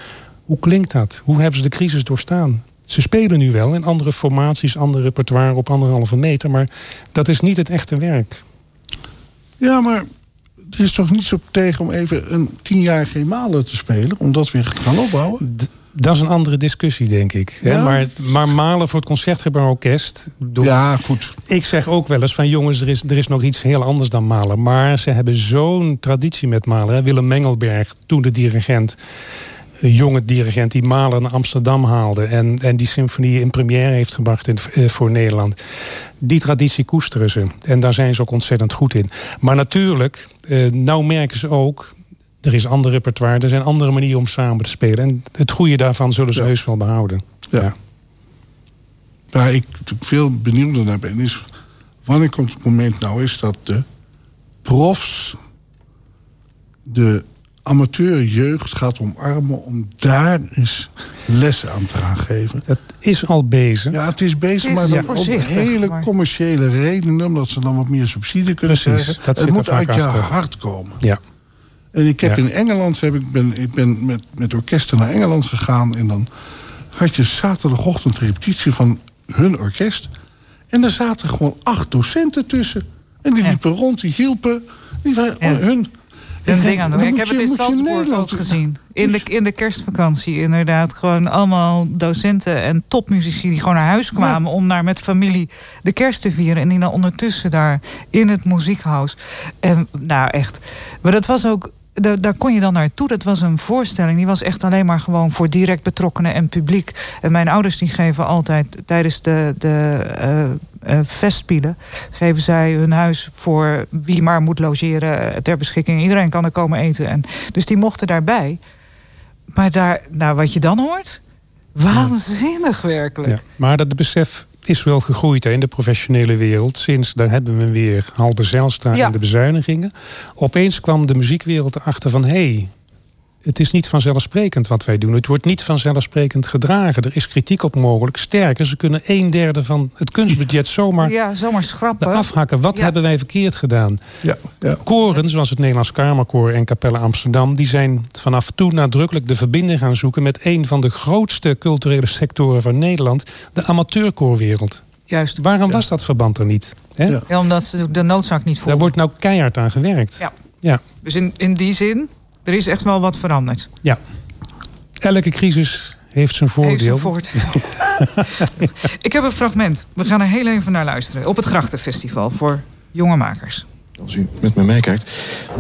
[SPEAKER 8] Hoe klinkt dat? Hoe hebben ze de crisis doorstaan? Ze spelen nu wel in andere formaties, ander repertoire op anderhalve meter, maar dat is niet het echte werk.
[SPEAKER 7] Ja, maar er is toch niets op tegen om even een tien jaar geen malen te spelen? Om dat weer te gaan opbouwen?
[SPEAKER 8] D- dat is een andere discussie, denk ik. hè.
[SPEAKER 7] Ja.
[SPEAKER 8] Maar, maar malen voor het Concertgebouworkest.
[SPEAKER 7] Ja, goed.
[SPEAKER 8] Ik zeg ook wel eens van jongens, er is, er is nog iets heel anders dan malen. Maar ze hebben zo'n traditie met malen. Hè. Willem Mengelberg, toen de dirigent, jonge dirigent die malen naar Amsterdam haalde. En, en die symfonie in première heeft gebracht in, eh, voor Nederland. Die traditie koesteren ze. En daar zijn ze ook ontzettend goed in. Maar natuurlijk, eh, nou merken ze ook. Er is ander repertoire, er zijn andere manieren om samen te spelen. En het goede daarvan zullen ze
[SPEAKER 7] Ja.
[SPEAKER 8] heus wel behouden.
[SPEAKER 7] Ja. Waar ik veel benieuwder naar ben, is wanneer komt het moment nou is dat de profs de amateurjeugd gaat omarmen om daar eens lessen aan te gaan geven.
[SPEAKER 8] Dat is al bezig.
[SPEAKER 7] Ja, het is bezig,
[SPEAKER 6] Het is
[SPEAKER 7] maar dan om hele
[SPEAKER 6] maar-
[SPEAKER 7] commerciële redenen, omdat ze dan wat meer subsidie kunnen
[SPEAKER 8] Precies,
[SPEAKER 7] krijgen.
[SPEAKER 8] dat
[SPEAKER 7] het
[SPEAKER 8] zit
[SPEAKER 7] moet
[SPEAKER 8] er vaak
[SPEAKER 7] uit je
[SPEAKER 8] achter.
[SPEAKER 7] hart komen.
[SPEAKER 8] Ja.
[SPEAKER 7] En ik heb
[SPEAKER 8] Ja.
[SPEAKER 7] in Engeland heb ik ben, ik ben met, met orkesten naar Engeland gegaan. En dan had je zaterdagochtend repetitie van hun orkest. En daar zaten gewoon acht docenten tussen. En die
[SPEAKER 6] Ja.
[SPEAKER 7] liepen rond, die hielpen. Die waren
[SPEAKER 6] Ja.
[SPEAKER 7] hun.
[SPEAKER 6] Een
[SPEAKER 7] Ik
[SPEAKER 6] ding
[SPEAKER 7] denk,
[SPEAKER 6] aan doen.
[SPEAKER 7] dan
[SPEAKER 6] Ik
[SPEAKER 7] moet
[SPEAKER 6] heb
[SPEAKER 7] je-
[SPEAKER 6] het in Salzburg ook gezien. In de, in de kerstvakantie inderdaad. Gewoon allemaal docenten en topmuzici die gewoon naar huis kwamen... om daar met familie de kerst te vieren. En die dan ondertussen daar in het muziekhuis. En nou echt. Maar dat was ook... Daar, daar kon je dan naartoe. Dat was een voorstelling. Die was echt alleen maar gewoon voor direct betrokkenen en publiek. En mijn ouders die geven altijd tijdens de, de eh, eh, festspielen... geven zij hun huis voor wie maar moet logeren ter beschikking. Iedereen kan er komen eten. En, dus die mochten daarbij. Maar daar, nou, wat je dan hoort... Waanzinnig werkelijk.
[SPEAKER 8] Ja, maar dat besef is wel gegroeid hè, in de professionele wereld. Sinds, daar hebben we weer Halbe Zijlstra
[SPEAKER 6] Ja.
[SPEAKER 8] en de bezuinigingen. Opeens kwam de muziekwereld erachter van... hé, hey, het is niet vanzelfsprekend wat wij doen. Het wordt niet vanzelfsprekend gedragen. Er is kritiek op mogelijk. Sterker, ze kunnen een derde van het kunstbudget zomaar
[SPEAKER 6] Ja, zomaar schrappen.
[SPEAKER 8] afhakken. Wat
[SPEAKER 6] Ja.
[SPEAKER 8] hebben wij verkeerd gedaan?
[SPEAKER 7] Ja, ja.
[SPEAKER 8] Koren, zoals het Nederlands Kamerkoor en Capelle Amsterdam... die zijn vanaf toen nadrukkelijk de verbinding gaan zoeken... met een van de grootste culturele sectoren van Nederland... de amateurkoorwereld.
[SPEAKER 6] Juist.
[SPEAKER 8] Waarom was dat verband er niet? Hè?
[SPEAKER 7] Ja.
[SPEAKER 6] Ja, omdat ze de noodzaak niet
[SPEAKER 8] Daar
[SPEAKER 6] voelden.
[SPEAKER 8] wordt nou keihard aan gewerkt.
[SPEAKER 6] Ja.
[SPEAKER 8] Ja.
[SPEAKER 6] Dus in, in die zin, er is echt wel wat veranderd.
[SPEAKER 8] ja. Elke crisis heeft zijn
[SPEAKER 6] Heeft
[SPEAKER 8] voordeel.
[SPEAKER 6] voordeel. Ik heb een fragment. We gaan er heel even naar luisteren. Op het Grachtenfestival voor jonge makers.
[SPEAKER 9] Als u met me meekijkt,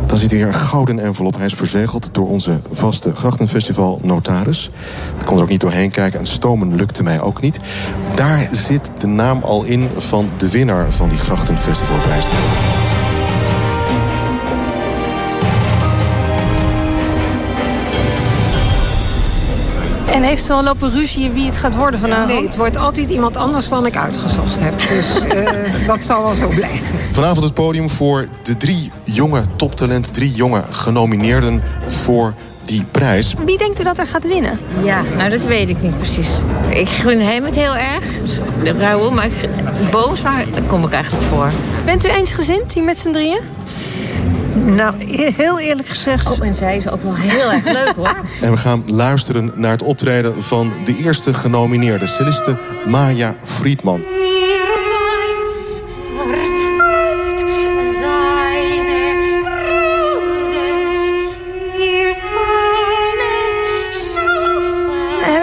[SPEAKER 9] dan ziet u hier een gouden envelop. Hij is verzegeld door onze vaste Grachtenfestival notaris. Ik kon er ook niet doorheen kijken en stomen lukte mij ook niet. Daar zit de naam al in van de winnaar van die Grachtenfestivalprijs.
[SPEAKER 10] En heeft ze al lopen ruzie wie het gaat worden vanavond?
[SPEAKER 11] Nee, het wordt altijd iemand anders dan ik uitgezocht heb. Dus eh, dat zal wel zo blijven.
[SPEAKER 9] Vanavond het podium voor de drie jonge toptalenten, drie jonge genomineerden voor die prijs.
[SPEAKER 10] Wie denkt u dat er gaat winnen?
[SPEAKER 12] Ja, nou dat weet ik niet precies. Ik gun hem het heel erg, de Raoul, maar Boomsma daar kom ik eigenlijk voor.
[SPEAKER 10] Bent u eensgezind hier met z'n drieën?
[SPEAKER 12] Nou, e- heel eerlijk gezegd... Oh, en zij is ook wel heel erg leuk, hoor.
[SPEAKER 9] En we gaan luisteren naar het optreden van de eerste genomineerde celliste Maya Friedman.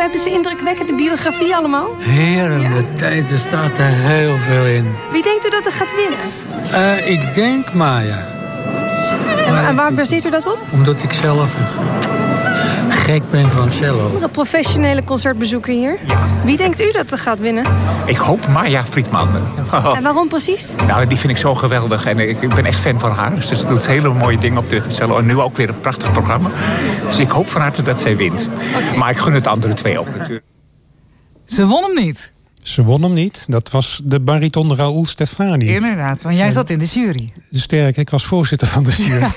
[SPEAKER 10] Hebben ze indrukwekkende biografie allemaal?
[SPEAKER 13] Heren, de tijd, er staat er heel veel in.
[SPEAKER 10] Wie denkt u dat er gaat winnen?
[SPEAKER 13] Eh, ik denk Maya.
[SPEAKER 10] En wa- waar baseert u dat op?
[SPEAKER 13] Omdat ik zelf gek ben van cello.
[SPEAKER 10] Een professionele concertbezoeker hier. Wie denkt u dat er gaat winnen?
[SPEAKER 14] Ik hoop Maya Friedman.
[SPEAKER 10] En waarom precies?
[SPEAKER 14] Nou, die vind ik zo geweldig. En ik, ik ben echt fan van haar. Dus ze doet hele mooie dingen op de cello. En nu ook weer een prachtig programma. Dus ik hoop van harte dat zij wint. Maar ik gun het andere twee ook natuurlijk.
[SPEAKER 6] Ze won hem niet.
[SPEAKER 8] Ze won hem niet. Dat was de bariton Raoul Stefani.
[SPEAKER 6] Inderdaad, want jij zat in de jury.
[SPEAKER 8] Sterk, ik was voorzitter van de jury.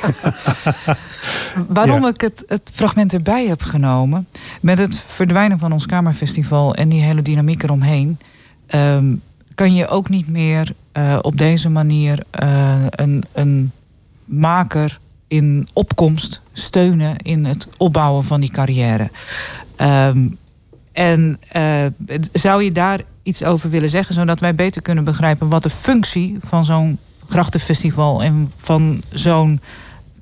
[SPEAKER 6] Waarom
[SPEAKER 8] Ja.
[SPEAKER 6] ik het, het fragment erbij heb genomen... met het verdwijnen van ons Kamerfestival... en die hele dynamiek eromheen... ehm, kan je ook niet meer eh, op deze manier eh, een, een maker in opkomst steunen... in het opbouwen van die carrière. Ehm, en eh, zou je daar iets over willen zeggen... zodat wij beter kunnen begrijpen wat de functie van zo'n grachtenfestival... en van zo'n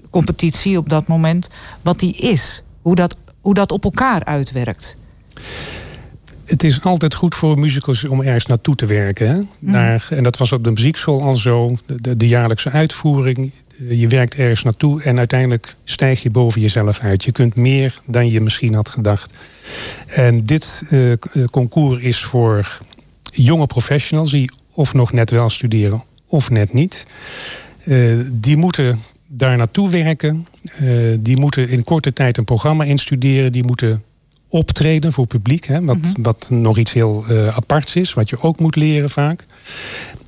[SPEAKER 6] competitie op dat moment, wat die is. Hoe dat, hoe dat op elkaar uitwerkt.
[SPEAKER 8] Het is altijd goed voor musicus om ergens naartoe te werken. Hè? Naar, en dat was op de muziekschool al zo. De, de, jaarlijkse uitvoering. Eh, Je werkt ergens naartoe en uiteindelijk stijg je boven jezelf uit. Je kunt meer dan je misschien had gedacht. En dit eh, eh, concours is voor jonge professionals die of nog net wel studeren of net niet. Eh, die moeten daar naartoe werken. Eh, die moeten in korte tijd een programma instuderen. Die moeten optreden voor publiek. Hè, wat, wat nog iets heel eh, aparts is. Wat je ook moet leren vaak.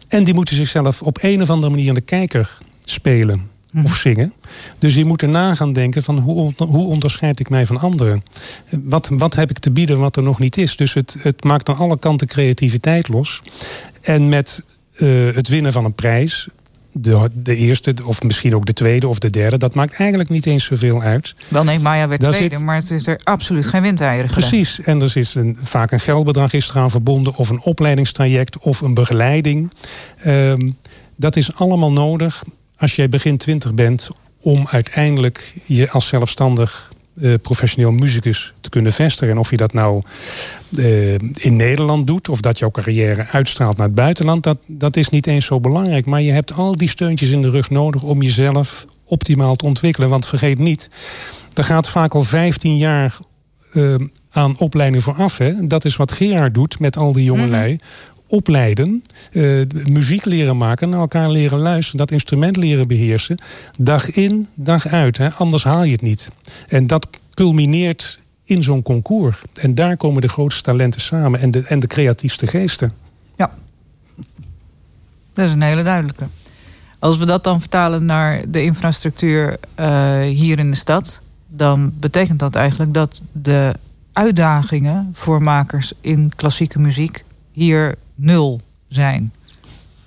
[SPEAKER 8] En die moeten zichzelf op een of andere manier aan de kijker spelen. Of zingen. Dus die moeten na gaan denken van hoe, hoe onderscheid ik mij van anderen? Wat, wat heb ik te bieden wat er nog niet is? Dus het, het maakt aan alle kanten creativiteit los. En met eh, het winnen van een prijs, de, de eerste of misschien ook de tweede of de derde, dat maakt eigenlijk niet eens zoveel uit.
[SPEAKER 6] Wel nee, Maya werd
[SPEAKER 8] Daar
[SPEAKER 6] tweede,
[SPEAKER 8] zit-
[SPEAKER 6] maar het is er absoluut geen windeieren.
[SPEAKER 8] Precies, en er is een, vaak een geldbedrag is eraan verbonden, of een opleidingstraject, of een begeleiding. Ehm, dat is allemaal nodig als jij begin twintig bent, om uiteindelijk je als zelfstandig eh, professioneel muzikus te kunnen vestigen. En of je dat nou eh, in Nederland doet, of dat jouw carrière uitstraalt naar het buitenland, dat, dat is niet eens zo belangrijk. Maar je hebt al die steuntjes in de rug nodig om jezelf optimaal te ontwikkelen. Want vergeet niet, er gaat vaak al 15 jaar eh, aan opleiding vooraf. Hè? Dat is wat Gerard doet met al die jongelui. Opleiden, eh, muziek leren maken, naar elkaar leren luisteren, dat instrument leren beheersen. Dag in, dag uit. Hè? Anders haal je het niet. En dat culmineert in zo'n concours. En daar komen de grootste talenten samen en de, en de creatiefste geesten.
[SPEAKER 6] Dat is een hele duidelijke. Als we dat dan vertalen naar de infrastructuur eh, hier in de stad, dan betekent dat eigenlijk dat de uitdagingen voor makers in klassieke muziek hier nul zijn.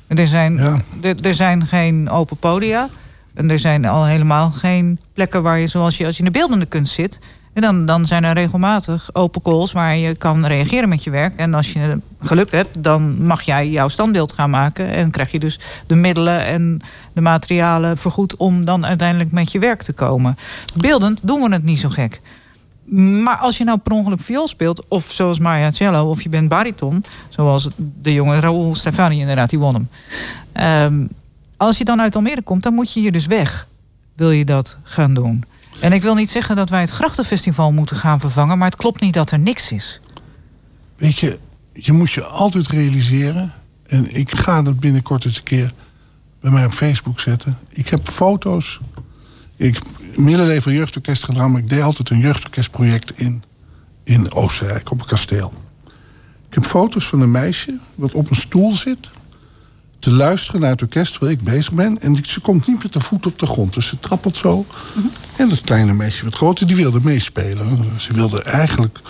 [SPEAKER 6] Er zijn, er, er zijn geen open podia. En er zijn al helemaal geen plekken waar je, zoals je als je in de beeldende kunst zit. En dan, dan zijn er regelmatig open calls waar je kan reageren met je werk. En als je geluk hebt, dan mag jij jouw standbeeld gaan maken. En krijg je dus de middelen en de materialen vergoed om dan uiteindelijk met je werk te komen. Beeldend doen we het niet zo gek. Maar als je nou per ongeluk viool speelt, of zoals Maria Cello, of je bent bariton, zoals de jonge Raoul Stefani inderdaad, die won hem. Ehm, als je dan uit Almere komt, dan moet je hier dus weg. Wil je dat gaan doen? En ik wil niet zeggen dat wij het Grachtenfestival moeten gaan vervangen, maar het klopt niet dat er niks is.
[SPEAKER 7] Weet je, je moet je altijd realiseren. En ik ga dat binnenkort eens een keer bij mij op Facebook zetten. Ik heb foto's. Ik leven jeugdorkest gedaan, maar ik deed altijd een jeugdorkestproject in, in Oostenrijk op een kasteel. Ik heb foto's van een meisje wat op een stoel zit te luisteren naar het orkest terwijl ik bezig ben. En ze komt niet met de voet op de grond, dus ze trappelt zo. En dat kleine meisje, wat groter, die wilde meespelen. Ze wilde eigenlijk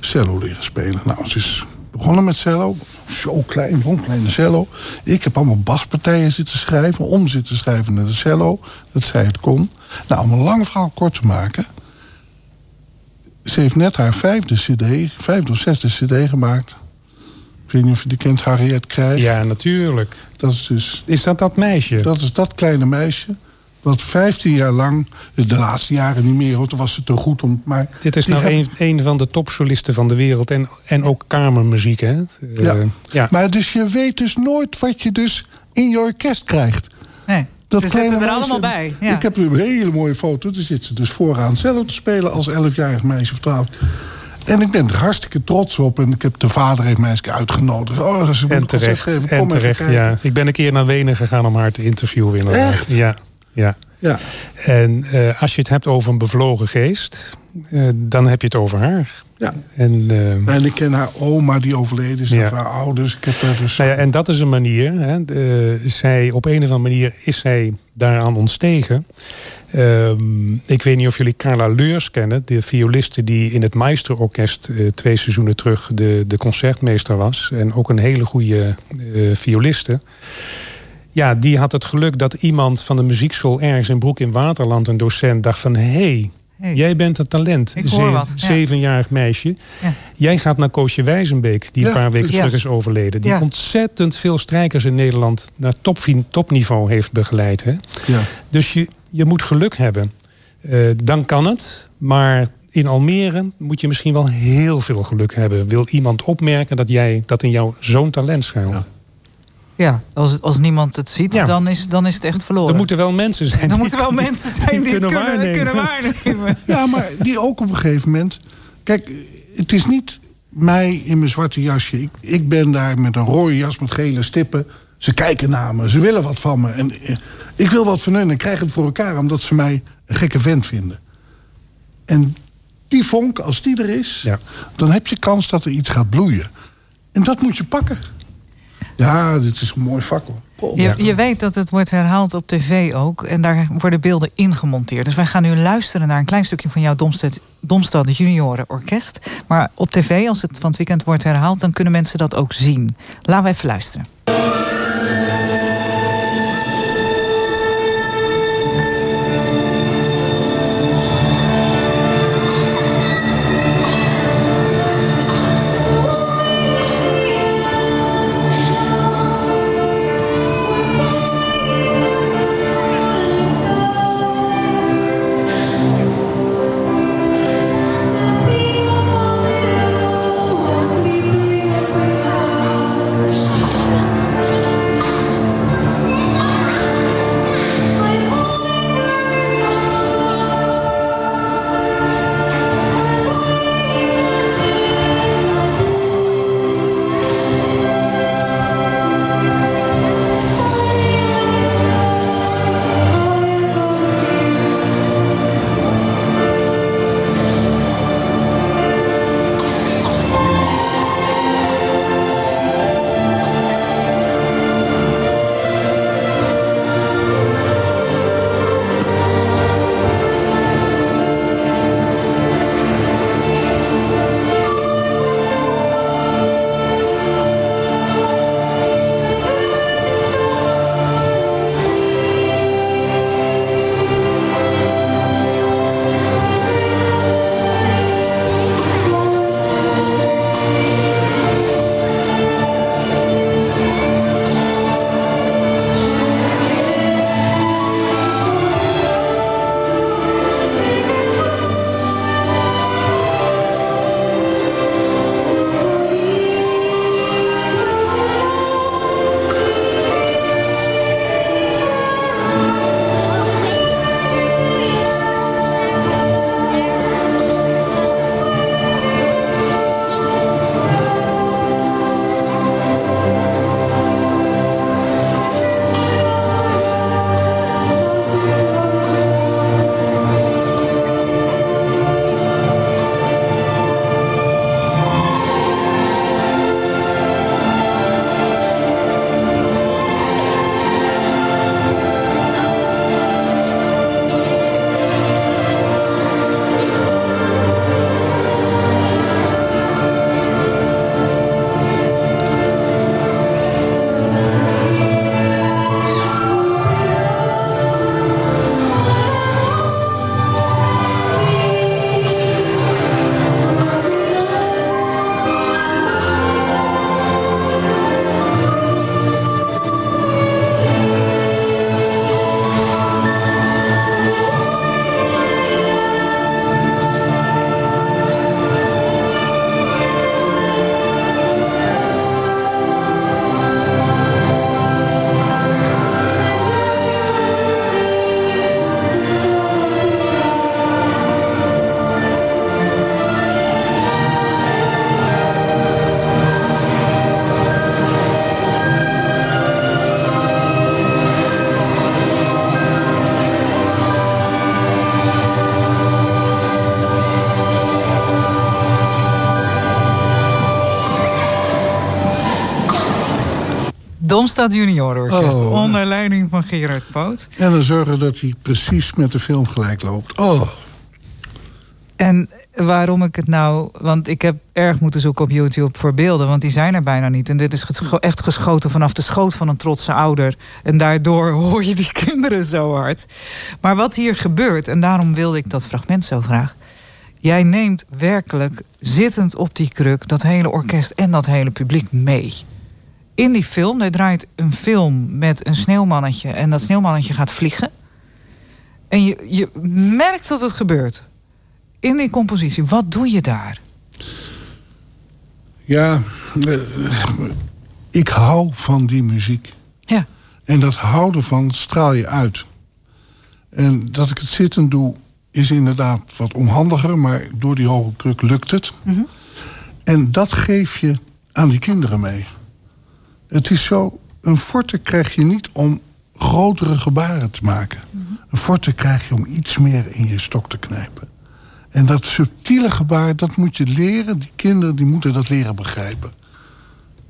[SPEAKER 7] cello leren spelen. Nou, ze is begonnen met cello. Zo klein, zo'n kleine cello. Ik heb allemaal baspartijen zitten schrijven, om zitten schrijven naar de cello. Dat zij het kon. Nou, om een lang verhaal kort te maken. Ze heeft net haar vijfde cd, vijfde of zesde cd gemaakt. Ik weet niet of je die kent, Harriet Krijg.
[SPEAKER 8] Ja, natuurlijk.
[SPEAKER 7] Dat is dus...
[SPEAKER 8] Is dat dat meisje?
[SPEAKER 7] Dat is dat kleine meisje. Dat 15 jaar lang, de laatste jaren niet meer, want toen was het te goed om. Maar
[SPEAKER 8] Dit is nou
[SPEAKER 7] heb-
[SPEAKER 8] een, een van de topsolisten van de wereld. En, en ook kamermuziek, hè? Eh,
[SPEAKER 7] Ja.
[SPEAKER 8] ja.
[SPEAKER 7] Maar dus je weet dus nooit wat je dus in je orkest krijgt.
[SPEAKER 6] Nee,
[SPEAKER 7] Dat
[SPEAKER 6] ze zitten er allemaal bij. Ja.
[SPEAKER 7] Ik heb een hele mooie foto. Daar zit ze dus vooraan cello te spelen als 11-jarig meisje of 12. En ik ben er hartstikke trots op. En ik heb de vader heeft mij eens uitgenodigd. Oh, een
[SPEAKER 8] En terecht,
[SPEAKER 7] geven. Kom
[SPEAKER 8] en
[SPEAKER 7] even
[SPEAKER 8] terecht ja. Ik ben een keer naar Wenen gegaan om haar te interviewen. Inderdaad.
[SPEAKER 7] Echt?
[SPEAKER 8] Ja, ja.
[SPEAKER 7] Ja.
[SPEAKER 8] En eh, als je het hebt over een bevlogen geest, eh, dan heb je het over haar.
[SPEAKER 7] Ja.
[SPEAKER 8] En, eh,
[SPEAKER 7] En ik ken haar oma die overleden is.
[SPEAKER 8] Ja.
[SPEAKER 7] Of haar ouders. Ik heb haar dus...
[SPEAKER 8] Nou ja, en dat is een manier. Hè. Zij, op een of andere manier is zij daaraan ontstegen. Ehm, ik weet niet of jullie Carla Leurs kennen. De violiste die in het Meisterorkest twee seizoenen terug de, de concertmeester was. En ook een hele goede violiste. Ja, die had het geluk dat iemand van de muziekschool ergens in Broek in Waterland, een docent, dacht van... hé, hey,
[SPEAKER 6] Hey.
[SPEAKER 8] jij bent een talent.
[SPEAKER 6] Ik hoor wat, ja.
[SPEAKER 8] Zevenjarig meisje.
[SPEAKER 6] Ja.
[SPEAKER 8] Jij gaat naar Koosje Wijzenbeek, die een paar weken terug is overleden. Die
[SPEAKER 6] Ja.
[SPEAKER 8] ontzettend veel strijkers in Nederland naar top, topniveau heeft begeleid. Hè?
[SPEAKER 7] Ja.
[SPEAKER 8] Dus je, je moet geluk hebben. Eh, dan kan het, maar in Almere moet je misschien wel heel veel geluk hebben. Wil iemand opmerken dat, jij, dat in jou zo'n talent schuilt?
[SPEAKER 7] Ja.
[SPEAKER 6] Als, als niemand het ziet,
[SPEAKER 8] Ja.
[SPEAKER 6] dan, is, dan is het echt verloren.
[SPEAKER 8] Er moeten wel mensen zijn.
[SPEAKER 6] er
[SPEAKER 8] die-
[SPEAKER 6] moeten wel
[SPEAKER 8] die-
[SPEAKER 6] mensen zijn die, het
[SPEAKER 8] kunnen
[SPEAKER 6] kunnen,
[SPEAKER 8] waarnemen.
[SPEAKER 6] kunnen waarnemen.
[SPEAKER 7] Ja, maar die ook op een gegeven moment. Kijk, het is niet mij in mijn zwarte jasje. Ik, ik ben daar met een rode jas met gele stippen. Ze kijken naar me, ze willen wat van me. En eh, ik wil wat van hun en krijg het voor elkaar omdat ze mij een gekke vent vinden. En die vonk, als die er is,
[SPEAKER 8] Ja.
[SPEAKER 7] dan heb je kans dat er iets gaat bloeien. En dat moet je pakken. Ja, dit is een mooi vak hoor.
[SPEAKER 6] Je, je weet dat het wordt herhaald op tv ook. En daar worden beelden ingemonteerd. Dus wij gaan nu luisteren naar een klein stukje van jouw Domstad, Domstad Junioren Orkest. Maar op tv, als het van het weekend wordt herhaald... dan kunnen mensen dat ook zien. Laten we even luisteren. Domstad Junior Orkest,
[SPEAKER 7] Oh.
[SPEAKER 6] onder leiding van Gerard Poot.
[SPEAKER 7] En dan zorgen dat hij precies met de film gelijk loopt. Oh,
[SPEAKER 6] En waarom ik het nou... Want ik heb erg moeten zoeken op YouTube voor beelden... want die zijn er bijna niet. En dit is echt geschoten vanaf de schoot van een trotse ouder. En daardoor hoor je die kinderen zo hard. Maar wat hier gebeurt, en daarom wilde ik dat fragment zo graag... Jij neemt werkelijk zittend op die kruk dat hele orkest en dat hele publiek mee. In die film, hij draait een film met een sneeuwmannetje en dat sneeuwmannetje gaat vliegen. En je, je merkt dat het gebeurt. In die compositie, wat doe je daar?
[SPEAKER 7] ja. eh, ik hou van die muziek.
[SPEAKER 6] Ja.
[SPEAKER 7] En dat houden van straal je uit. En dat ik het zitten doe, is inderdaad wat onhandiger. Maar door die hoge kruk lukt het. En dat geef je aan die kinderen mee. Het is zo, een forte krijg je niet om grotere gebaren te maken. Een forte krijg je om iets meer in je stok te knijpen. En dat subtiele gebaar, dat moet je leren. Die kinderen die moeten dat leren begrijpen.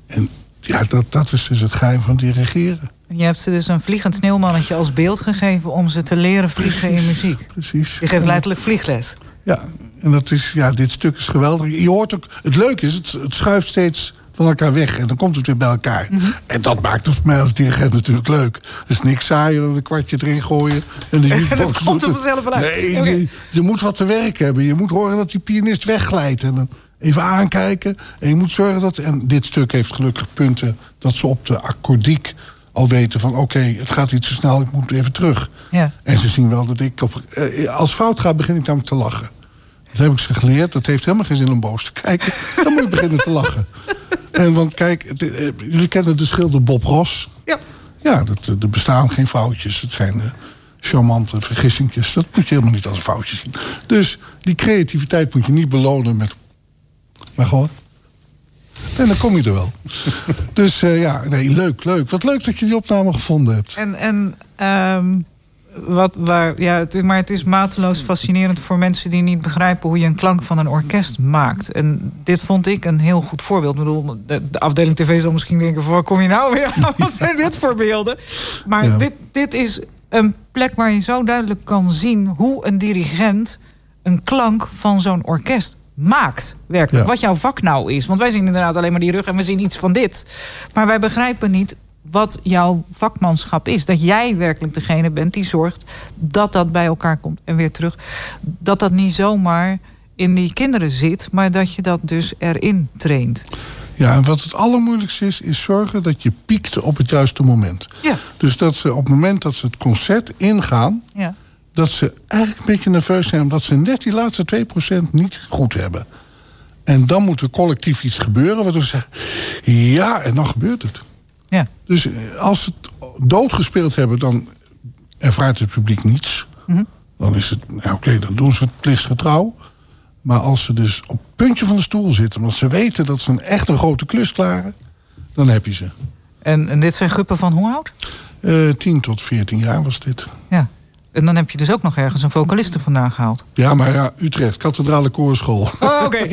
[SPEAKER 7] En ja, dat, dat is dus het geheim van dirigeren.
[SPEAKER 6] Je hebt ze dus een vliegend sneeuwmannetje als beeld gegeven om ze te leren vliegen in muziek.
[SPEAKER 7] Precies.
[SPEAKER 6] Je geeft letterlijk vliegles.
[SPEAKER 7] Ja, en dat is, ja, dit stuk is geweldig. Je hoort ook, het leuke is, het, het schuift steeds van elkaar weg. En dan komt het weer bij elkaar. En dat maakt het voor mij als dirigent natuurlijk leuk. Is niks saaier dan een kwartje erin gooien. En de
[SPEAKER 6] het komt er vanzelf uit.
[SPEAKER 7] Nee, je, je moet wat te werk hebben. Je moet horen dat die pianist wegglijdt. En dan even aankijken. En je moet zorgen dat... En dit stuk heeft gelukkig punten dat ze op de akkoordiek al weten van... oké, het gaat iets te snel, ik moet even terug.
[SPEAKER 6] Ja.
[SPEAKER 7] En ze zien wel dat ik... Op, eh, als fout gaat, begin ik namelijk te lachen. Dat heb ik ze geleerd. Dat heeft helemaal geen zin om boos te kijken. Dan moet je beginnen te lachen. En want kijk, eh, jullie kennen de schilder Bob Ross.
[SPEAKER 6] Ja.
[SPEAKER 7] Ja, dat, eh, er bestaan geen foutjes. Het zijn eh, charmante vergissingjes. Dat moet je helemaal niet als een foutje zien. Dus die creativiteit moet je niet belonen met... Maar gewoon... En dan kom je er wel. dus ja, nee, leuk, leuk. Wat leuk dat je die opname gevonden hebt.
[SPEAKER 6] En, en ehm, wat, waar, ja, het, maar het is mateloos fascinerend voor mensen die niet begrijpen hoe je een klank van een orkest maakt. En dit vond ik een heel goed voorbeeld. Ik bedoel, de, de afdeling TV zal misschien denken: van waar kom je nou weer aan? Wat zijn dit voorbeelden? Maar
[SPEAKER 7] Ja.
[SPEAKER 6] dit, dit is een plek waar je zo duidelijk kan zien hoe een dirigent een klank van zo'n orkest maakt. Werkelijk.
[SPEAKER 7] Ja.
[SPEAKER 6] Wat jouw vak nou is. Want wij zien inderdaad alleen maar die rug en we zien iets van dit. Maar wij begrijpen niet wat jouw vakmanschap is. Dat jij werkelijk degene bent die zorgt dat dat bij elkaar komt en weer terug. Dat dat niet zomaar in die kinderen zit, maar dat je dat dus erin traint.
[SPEAKER 7] Ja, en wat het allermoeilijkste is, is zorgen dat je piekt op het juiste moment.
[SPEAKER 6] Ja.
[SPEAKER 7] Dus dat ze op het moment dat ze het concert ingaan,
[SPEAKER 6] Ja.
[SPEAKER 7] dat ze eigenlijk een beetje nerveus zijn, omdat ze net die laatste 2% niet goed hebben. En dan moet er collectief iets gebeuren, waardoor ze zeggen, ja, en dan gebeurt het.
[SPEAKER 6] Ja.
[SPEAKER 7] Dus eh, als ze het doodgespeeld hebben, dan ervaart het publiek niets.
[SPEAKER 6] Mhm.
[SPEAKER 7] Dan is het, nou, oké, dan doen ze het plichtsgetrouw. Maar als ze dus op het puntje van de stoel zitten, omdat ze weten dat ze een echt een grote klus klaren, dan heb je ze.
[SPEAKER 6] En, en dit zijn groepen van hoe oud?
[SPEAKER 7] Eh 10 tot 14 jaar was dit.
[SPEAKER 6] Ja. En dan heb je dus ook nog ergens een vocaliste vandaan gehaald.
[SPEAKER 7] Ja, maar ja, Utrecht, kathedrale koorschool.
[SPEAKER 6] Oh, oké.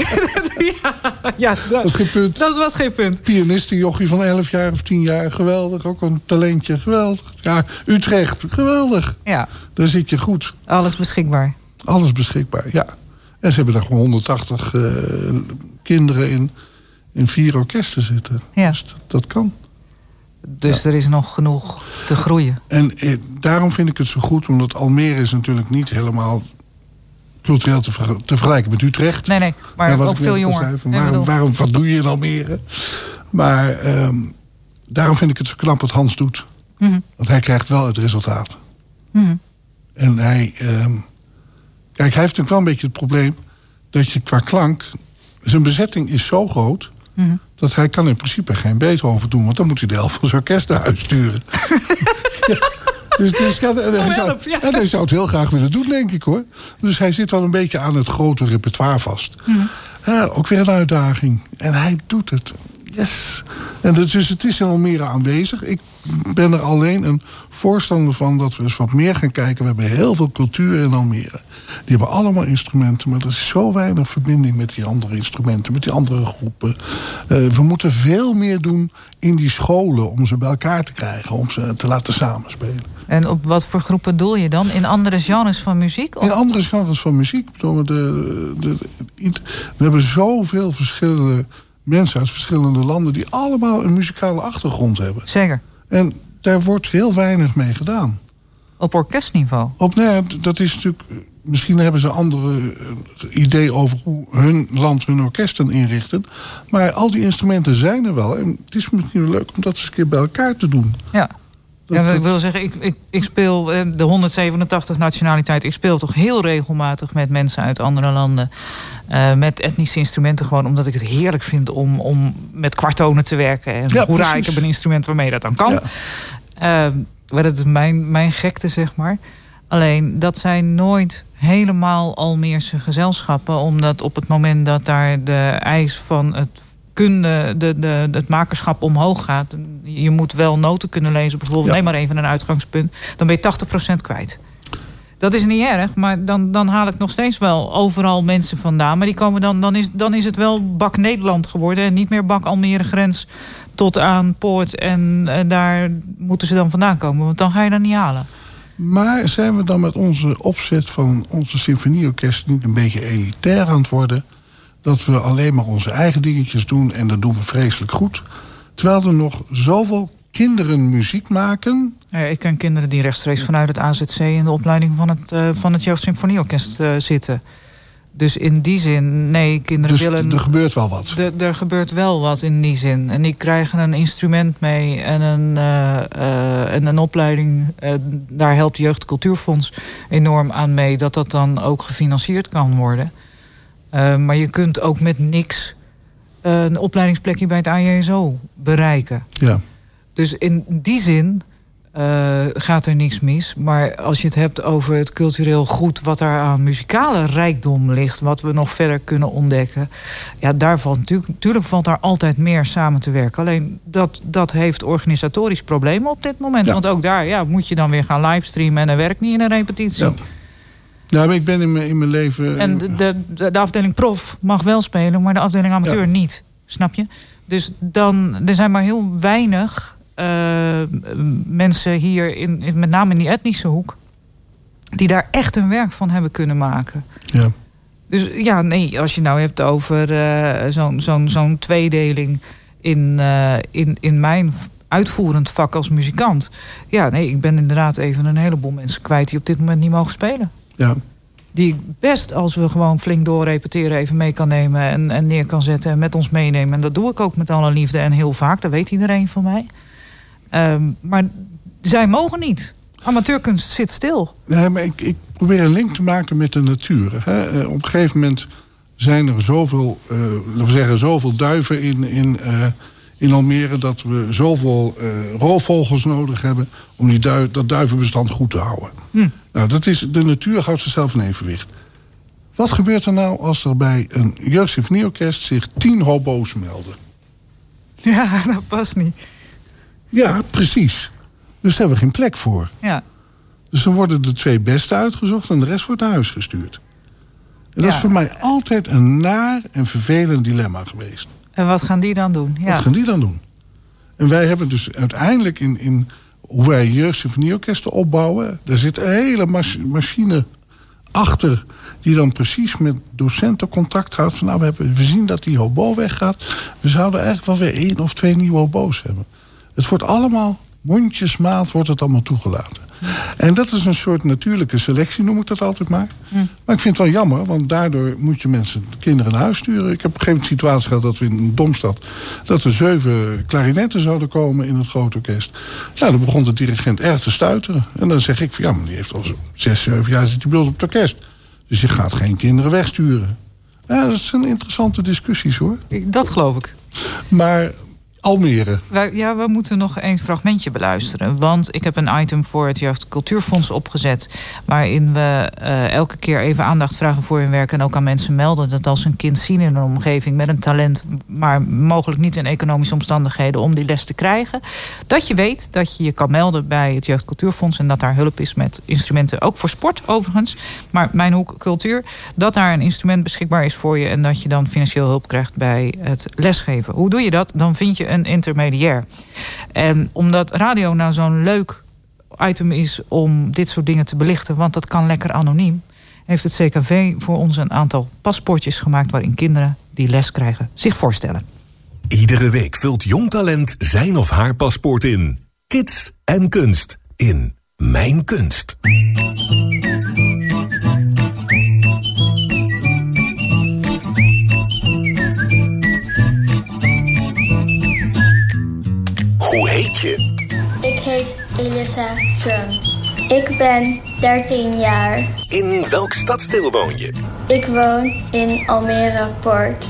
[SPEAKER 6] ja, ja, dat
[SPEAKER 7] was geen punt.
[SPEAKER 6] Dat was geen punt.
[SPEAKER 7] Pianiste, jochie van 11 jaar of 10 jaar, geweldig. Ook een talentje, geweldig. Ja, Utrecht, geweldig.
[SPEAKER 6] Ja,
[SPEAKER 7] Daar zit je goed.
[SPEAKER 6] alles beschikbaar.
[SPEAKER 7] Alles beschikbaar, ja. En ze hebben daar gewoon 180 eh, kinderen in, in vier orkesten zitten.
[SPEAKER 6] Ja.
[SPEAKER 7] Dus dat, dat kan.
[SPEAKER 6] Dus er is nog genoeg te groeien.
[SPEAKER 7] En eh, daarom vind ik het zo goed, omdat Almere is natuurlijk niet helemaal cultureel te, ver- te vergelijken met Utrecht.
[SPEAKER 6] Nee, nee, maar
[SPEAKER 7] Ja,
[SPEAKER 6] ook veel jonger.
[SPEAKER 7] zei, van
[SPEAKER 6] Nee,
[SPEAKER 7] waarom,
[SPEAKER 6] bedoel-
[SPEAKER 7] waarom, wat doe je in Almere? Maar ehm, daarom vind ik het zo knap wat Hans doet.
[SPEAKER 6] Mhm.
[SPEAKER 7] Want hij krijgt wel het resultaat.
[SPEAKER 6] Mhm.
[SPEAKER 7] En hij... ehm, kijk, hij heeft natuurlijk wel een beetje het probleem... dat je qua klank... zijn bezetting is zo groot...
[SPEAKER 6] Mhm.
[SPEAKER 7] dat hij kan in principe geen Beethoven doen... want dan moet hij de helft van zijn orkest naar huis sturen. Ja, dus, dus ja, en hij, zou, en hij zou het heel graag willen doen, denk ik hoor. Dus hij zit wel een beetje aan het grote repertoire vast.
[SPEAKER 6] Mhm.
[SPEAKER 7] Ja, ook weer een uitdaging. En hij doet het. Yes. En dus het is in Almere aanwezig. Ik ben er alleen een voorstander van dat we eens wat meer gaan kijken. We hebben heel veel cultuur in Almere. Die hebben allemaal instrumenten, maar er is zo weinig verbinding met die andere instrumenten, met die andere groepen. Uh, we moeten veel meer doen in die scholen om ze bij elkaar te krijgen, om ze te laten samenspelen.
[SPEAKER 6] En op wat voor groepen doel je dan? In andere genres van muziek?
[SPEAKER 7] Of? In andere genres van muziek. De, de, we hebben zoveel verschillende mensen uit verschillende landen... die allemaal een muzikale achtergrond hebben.
[SPEAKER 6] Zeker.
[SPEAKER 7] En daar wordt heel weinig mee gedaan.
[SPEAKER 6] Op orkestniveau?
[SPEAKER 7] Op, nee, dat is natuurlijk... Misschien hebben ze andere uh, idee over hoe hun land hun orkesten inrichten. Maar al die instrumenten zijn er wel. En het is misschien leuk om dat eens een keer bij elkaar te doen.
[SPEAKER 6] Ja. Dat, ja, ik wil zeggen, ik, ik, ik speel eh, de 187 nationaliteit. Ik speel toch heel regelmatig met mensen uit andere landen. Uh, met etnische instrumenten. Gewoon omdat ik het heerlijk vind om, om met kwartonen te werken. En ja, hoera, ik heb een instrument waarmee dat dan kan. Ja. Uh, maar dat is mijn, mijn gekte, zeg maar. Alleen, dat zijn nooit helemaal Almeerse gezelschappen. Omdat op het moment dat daar de eis van het kunde, de, de, het makerschap omhoog gaat. Je moet wel noten kunnen lezen, bijvoorbeeld. Neem maar even een uitgangspunt. Dan ben je 80% kwijt. Dat is niet erg, maar dan, dan haal ik nog steeds wel overal mensen vandaan. Maar die komen dan, dan, is, dan is het wel bak Nederland geworden. En niet meer bak Almere grens tot aan Poort. En, en daar moeten ze dan vandaan komen. Want dan ga je dat niet halen.
[SPEAKER 7] Maar zijn we dan met onze opzet van onze symfonieorkest niet een beetje elitair aan het worden? Dat we alleen maar onze eigen dingetjes doen en dat doen we vreselijk goed. Terwijl er nog zoveel kinderen muziek maken.
[SPEAKER 6] Ja, ik ken kinderen die rechtstreeks vanuit het AZC in de opleiding van het, uh, van het Jeugdsymfonieorkest uh, zitten. Dus in die zin, nee, kinderen
[SPEAKER 7] dus
[SPEAKER 6] willen.
[SPEAKER 7] Er gebeurt wel wat.
[SPEAKER 6] er gebeurt wel wat in die zin. En die krijgen een instrument mee en een, uh, en een opleiding. daar helpt het Jeugdcultuurfonds enorm aan mee dat dat dan ook gefinancierd kan worden. Maar je kunt ook met niks een opleidingsplekje bij het AJSO bereiken.
[SPEAKER 7] Ja.
[SPEAKER 6] Dus in die zin uh, gaat er niks mis. Maar als je het hebt over het cultureel goed... wat er aan muzikale rijkdom ligt... wat we nog verder kunnen ontdekken... ja, daar valt natuurlijk, natuurlijk valt daar altijd meer samen te werken. Alleen dat, dat heeft organisatorisch problemen op dit moment. Want ook daar ja, moet je dan weer gaan livestreamen... en dat werkt niet in een repetitie.
[SPEAKER 7] Ja. Ja, ik ben in mijn, in mijn leven...
[SPEAKER 6] En de, de, de, afdeling prof mag wel spelen, maar de afdeling amateur niet. Snap je? Dus dan, er zijn maar heel weinig uh, mensen hier, in, in, met name in die etnische hoek, die daar echt een werk van hebben kunnen maken.
[SPEAKER 7] Ja.
[SPEAKER 6] Dus ja, nee, als je nou hebt over uh, zo'n zo'n zo'n tweedeling in, uh, in, in mijn uitvoerend vak als muzikant. Ja, nee, ik ben inderdaad even een heleboel mensen kwijt die op dit moment niet mogen spelen.
[SPEAKER 7] Ja.
[SPEAKER 6] Die ik best, als we gewoon flink doorrepeteren, even mee kan nemen en, en neer kan zetten en met ons meenemen. En dat doe ik ook met alle liefde en heel vaak, dat weet iedereen van mij. Um, maar zij mogen niet. Amateurkunst zit stil.
[SPEAKER 7] Nee, maar ik, ik probeer een link te maken met de natuur. Hè. Uh, op een gegeven moment zijn er zoveel, uh, laten we zeggen, zoveel duiven in, in, uh, in Almere... dat we zoveel roofvogels nodig hebben om die dat duivenbestand goed te houden. Hm. Nou, dat is, de natuur houdt zichzelf in evenwicht. Wat gebeurt er nou als er bij een jeugdsymfonieorkest zich tien hobo's melden?
[SPEAKER 6] Ja, dat past niet.
[SPEAKER 7] Ja, precies. Dus daar hebben we geen plek voor.
[SPEAKER 6] Ja.
[SPEAKER 7] Dus dan worden de twee beste uitgezocht en de rest wordt naar huis gestuurd. En dat is voor mij altijd een naar en vervelend dilemma geweest.
[SPEAKER 6] En wat gaan die dan doen?
[SPEAKER 7] Wat gaan die dan doen? En wij hebben dus uiteindelijk in, in hoe wij jeugdsymfonieorkesten opbouwen... daar zit een hele machine achter die dan precies met docenten contact houdt. Van nou, we, hebben, we zien dat die hobo weggaat. We zouden eigenlijk wel weer één of twee nieuwe hobo's hebben. Het wordt allemaal, mondjesmaat wordt het allemaal toegelaten. En dat is een soort natuurlijke selectie, noem ik dat altijd maar. Maar ik vind het wel jammer, want daardoor moet je mensen, kinderen naar huis sturen. Ik heb op een gegeven moment een situatie gehad dat we in Domstad... dat er zeven klarinetten zouden komen in het grote orkest. Nou, dan begon de dirigent erg te stuiteren. En dan zeg ik van, ja, maar die heeft al zes, zeven jaar zit hij bij ons op het orkest. Dus je gaat geen kinderen wegsturen. Ja, dat zijn interessante discussies, hoor.
[SPEAKER 6] Dat geloof ik.
[SPEAKER 7] Maar Almere.
[SPEAKER 6] Ja, we moeten nog één fragmentje beluisteren. Want ik heb een item voor het Jeugd Cultuurfonds opgezet. Waarin we uh, elke keer even aandacht vragen voor hun werk. En ook aan mensen melden dat als een kind zien in een omgeving met een talent. maar mogelijk niet in economische omstandigheden om die les te krijgen. dat je weet dat je je kan melden bij het Jeugd Cultuurfonds. en dat daar hulp is met instrumenten. Ook voor sport overigens. Maar mijn hoek cultuur. dat daar een instrument beschikbaar is voor je. en dat je dan financieel hulp krijgt bij het lesgeven. Hoe doe je dat? Dan vind je een intermediair. En omdat radio nou zo'n leuk item is om dit soort dingen te belichten, want dat kan lekker anoniem, heeft het CKV voor ons een aantal paspoortjes gemaakt waarin kinderen die les krijgen zich voorstellen.
[SPEAKER 4] Iedere week vult jong talent zijn of haar paspoort in. Kids en kunst in Mijn Kunst. Hoe heet je?
[SPEAKER 15] Ik heet Elisa Jung. Ik ben 13 jaar.
[SPEAKER 4] In welk stadsdeel woon je?
[SPEAKER 15] Ik woon in Almere Poort.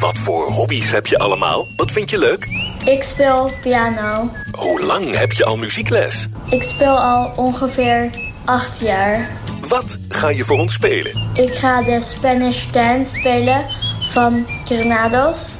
[SPEAKER 4] Wat voor hobby's heb je allemaal? Wat vind je leuk?
[SPEAKER 15] Ik speel piano.
[SPEAKER 4] Hoe lang heb je al muziekles?
[SPEAKER 15] Ik speel al ongeveer 8 jaar.
[SPEAKER 4] Wat ga je voor ons spelen?
[SPEAKER 15] Ik ga de Spanish Dance spelen van Granados.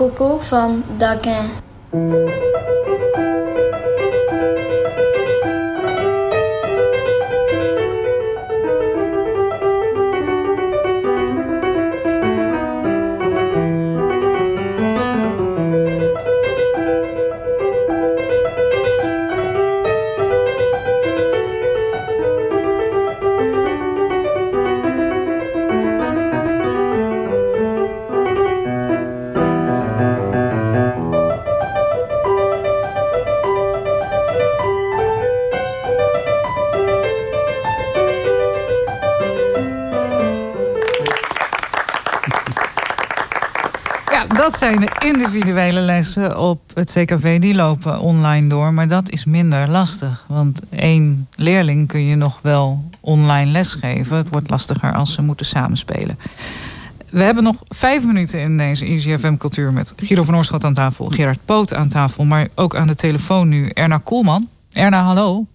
[SPEAKER 15] Coco van Daguin.
[SPEAKER 6] Dat zijn de individuele lessen op het CKV. Die lopen online door, maar dat is minder lastig. Want één leerling kun je nog wel online lesgeven. Het wordt lastiger als ze moeten samenspelen. We hebben nog vijf minuten in deze EasyFM Cultuur... met Guido van Oorschot aan tafel, Gerard Poot aan tafel... maar ook aan de telefoon nu Erna Koelman. Erna, hallo.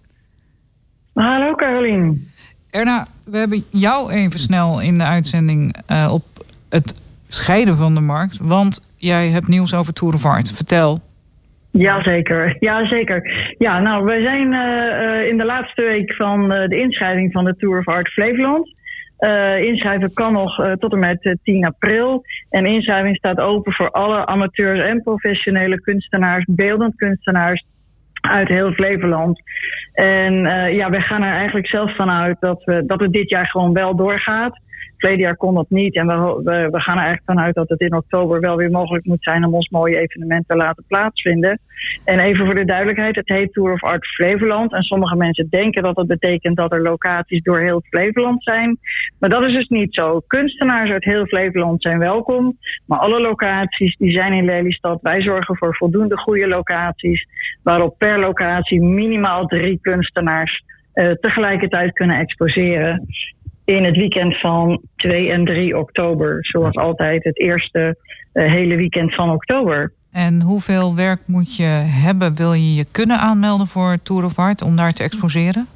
[SPEAKER 16] Hallo, Carolien.
[SPEAKER 6] Erna, we hebben jou even snel in de uitzending uh, op het scheiden van de markt. Want jij hebt nieuws over Tour of Art. Vertel.
[SPEAKER 16] Jazeker, jazeker. Ja, nou, wij zijn uh, in de laatste week van uh, de inschrijving van de Tour of Art Flevoland. Uh, inschrijven kan nog tot en met 10 april. En inschrijving staat open voor alle amateurs en professionele kunstenaars, beeldend kunstenaars uit heel Flevoland. En ja, wij gaan er eigenlijk zelf vanuit dat, we, dat het dit jaar gewoon wel doorgaat. Verleden jaar kon dat niet. En we, we, gaan er eigenlijk vanuit dat het in oktober wel weer mogelijk moet zijn om ons mooie evenement te laten plaatsvinden. En even voor de duidelijkheid, het heet Tour of Art Flevoland. En sommige mensen denken dat dat betekent dat er locaties door heel Flevoland zijn. Maar dat is dus niet zo. Kunstenaars uit heel Flevoland zijn welkom. Maar alle locaties die zijn in Lelystad. Wij zorgen voor voldoende goede locaties. Waarop per locatie minimaal drie kunstenaars uh, tegelijkertijd kunnen exposeren in het weekend van 2 en 3 oktober. Zoals altijd het eerste uh, hele weekend van oktober.
[SPEAKER 6] En hoeveel werk moet je hebben? Wil je je kunnen aanmelden voor Tour of Art om daar te exposeren?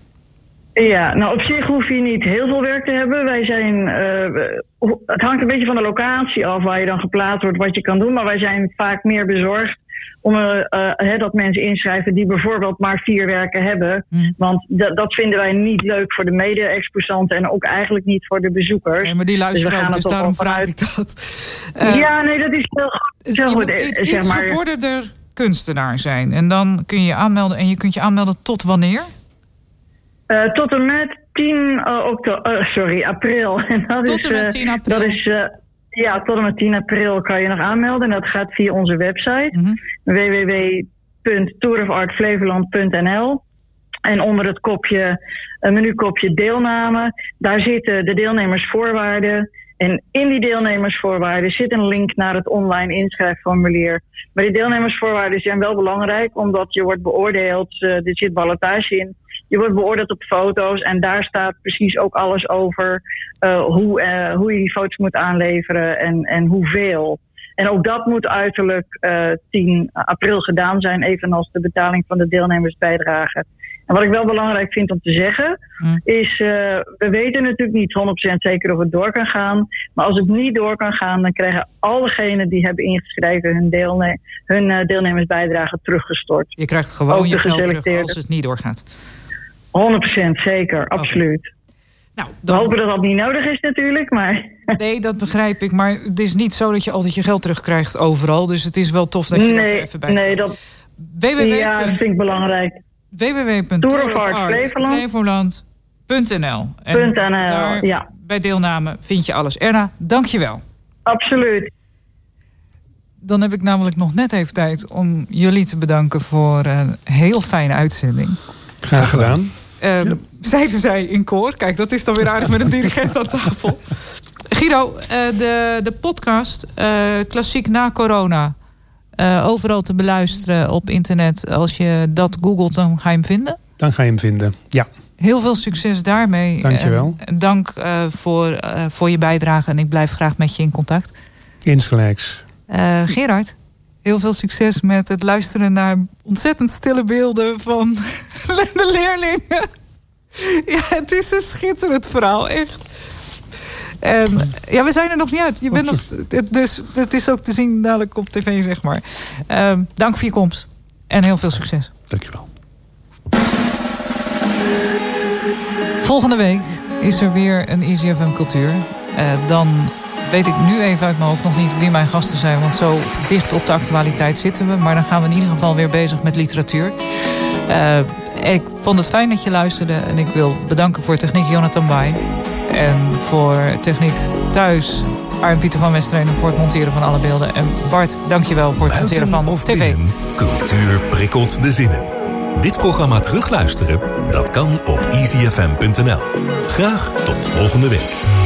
[SPEAKER 16] Ja, nou op zich hoef je niet heel veel werk te hebben. Wij zijn, uh, het hangt een beetje van de locatie af waar je dan geplaatst wordt, wat je kan doen. Maar wij zijn vaak meer bezorgd om eh, eh, dat mensen inschrijven die bijvoorbeeld maar vier werken hebben.
[SPEAKER 6] Hmm.
[SPEAKER 16] Want dat- vinden wij niet leuk voor de mede-exposanten en ook eigenlijk niet voor de bezoekers.
[SPEAKER 6] Nee, maar die luisteren ook,
[SPEAKER 16] gaan
[SPEAKER 6] dus
[SPEAKER 16] toch
[SPEAKER 6] daarom vraag ik dat. Eh,
[SPEAKER 16] ja, nee, dat is heel goed. Heel eh,
[SPEAKER 6] iets,
[SPEAKER 16] zeg
[SPEAKER 6] iets
[SPEAKER 16] maar.
[SPEAKER 6] gevorderder kunstenaar zijn. En dan kun je je aanmelden. En je kunt je aanmelden tot wanneer?
[SPEAKER 16] Eh, tot en met 10 oktober, sorry, april. En dat
[SPEAKER 6] Tot
[SPEAKER 16] is,
[SPEAKER 6] en met
[SPEAKER 16] eh,
[SPEAKER 6] 10 april.
[SPEAKER 16] Dat is, eh, ja, tot en met 10 april kan je nog aanmelden. En dat gaat via onze website
[SPEAKER 6] Mhm.
[SPEAKER 16] www.tourofartflevoland.nl. En onder het kopje, een menukopje deelname, daar zitten de deelnemersvoorwaarden. En in die deelnemersvoorwaarden zit een link naar het online inschrijfformulier. Maar die deelnemersvoorwaarden zijn wel belangrijk, omdat je wordt beoordeeld, eh, er zit ballotage in. Je wordt beoordeeld op foto's en daar staat precies ook alles over eh, hoe, eh, hoe je die foto's moet aanleveren en, en hoeveel. En ook dat moet uiterlijk eh 10 april gedaan zijn, evenals de betaling van de deelnemersbijdrage. En wat ik wel belangrijk vind om te zeggen, is: eh, we weten natuurlijk niet 100% zeker of het door kan gaan. Maar als het niet door kan gaan, dan krijgen allegenen die hebben ingeschreven hun, deelne hun eh, deelnemersbijdrage teruggestort.
[SPEAKER 6] Je krijgt gewoon je geld terug als het niet doorgaat.
[SPEAKER 16] 100% zeker, absoluut.
[SPEAKER 6] Nou,
[SPEAKER 16] We hopen dat dat niet nodig is natuurlijk, maar...
[SPEAKER 6] Nee, dat begrijp ik. Maar het is niet zo dat je altijd je geld terugkrijgt overal. Dus het is wel tof dat je dat er even bij
[SPEAKER 16] nee, dat,
[SPEAKER 6] www.
[SPEAKER 16] ja, dat vind ik belangrijk.
[SPEAKER 6] www.tourofart.flevoland.nl En
[SPEAKER 16] .nl,
[SPEAKER 6] daar
[SPEAKER 16] ja.
[SPEAKER 6] Bij deelname vind je alles. Erna, dankjewel.
[SPEAKER 16] Absoluut.
[SPEAKER 6] Dan heb ik namelijk nog net even tijd om jullie te bedanken voor een heel fijne uitzending.
[SPEAKER 8] Graag gedaan.
[SPEAKER 6] Ehm, Zeiden zij in koor. Kijk, dat is dan weer aardig met een dirigent aan tafel. Guido, eh, de, de podcast eh, Klassiek na corona. eh, overal te beluisteren op internet. Als je dat googelt, dan ga je hem vinden.
[SPEAKER 8] Dan ga je hem vinden. Ja.
[SPEAKER 6] Heel veel succes daarmee.
[SPEAKER 8] Dankjewel.
[SPEAKER 6] En, en dank voor, voor je bijdrage. En ik blijf graag met je in contact.
[SPEAKER 8] Insgelijks.
[SPEAKER 6] Gerard, heel veel succes met het luisteren naar ontzettend stille beelden van de leerlingen. Ja, het is een schitterend verhaal, echt. En, ja, we zijn er nog niet uit. Je bent nog, dus het is ook te zien dadelijk op tv, zeg maar. Ehm, dank voor je komst. En heel veel succes.
[SPEAKER 7] Dankjewel.
[SPEAKER 6] Volgende week is er weer een EasyFM Cultuur. Eh, dan weet ik nu even uit mijn hoofd nog niet wie mijn gasten zijn. Want zo dicht op de actualiteit zitten we. Maar dan gaan we in ieder geval weer bezig met literatuur. Eh, ik vond het fijn dat je luisterde. En ik wil bedanken voor techniek Jonathan Baai. En voor techniek thuis Arjen-Pieter van Westrenen voor het monteren van alle beelden. En Bart, dankjewel voor het monteren van
[SPEAKER 4] of
[SPEAKER 6] tv.
[SPEAKER 4] binnen, cultuur prikkelt de zinnen. Dit programma terugluisteren? Dat kan op easyfm.nl. Graag tot volgende week.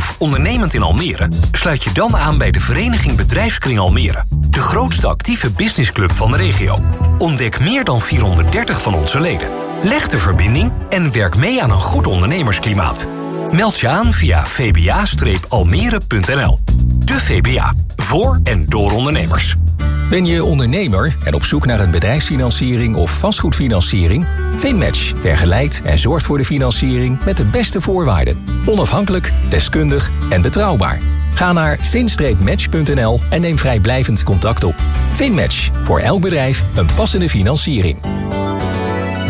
[SPEAKER 17] Of ondernemend in Almere? Sluit je dan aan bij de Vereniging Bedrijfskring Almere. De grootste actieve businessclub van de regio. Ontdek meer dan 430 van onze leden. Leg de verbinding en werk mee aan een goed ondernemersklimaat. Meld je aan via vba-almere.nl. De VBA. Voor en door ondernemers.
[SPEAKER 18] Ben je ondernemer en op zoek naar een bedrijfsfinanciering of vastgoedfinanciering? Finmatch vergelijkt en zorgt voor de financiering met de beste voorwaarden. Onafhankelijk, deskundig en betrouwbaar. Ga naar fin-match.nl en neem vrijblijvend contact op. Finmatch, voor elk bedrijf een passende financiering.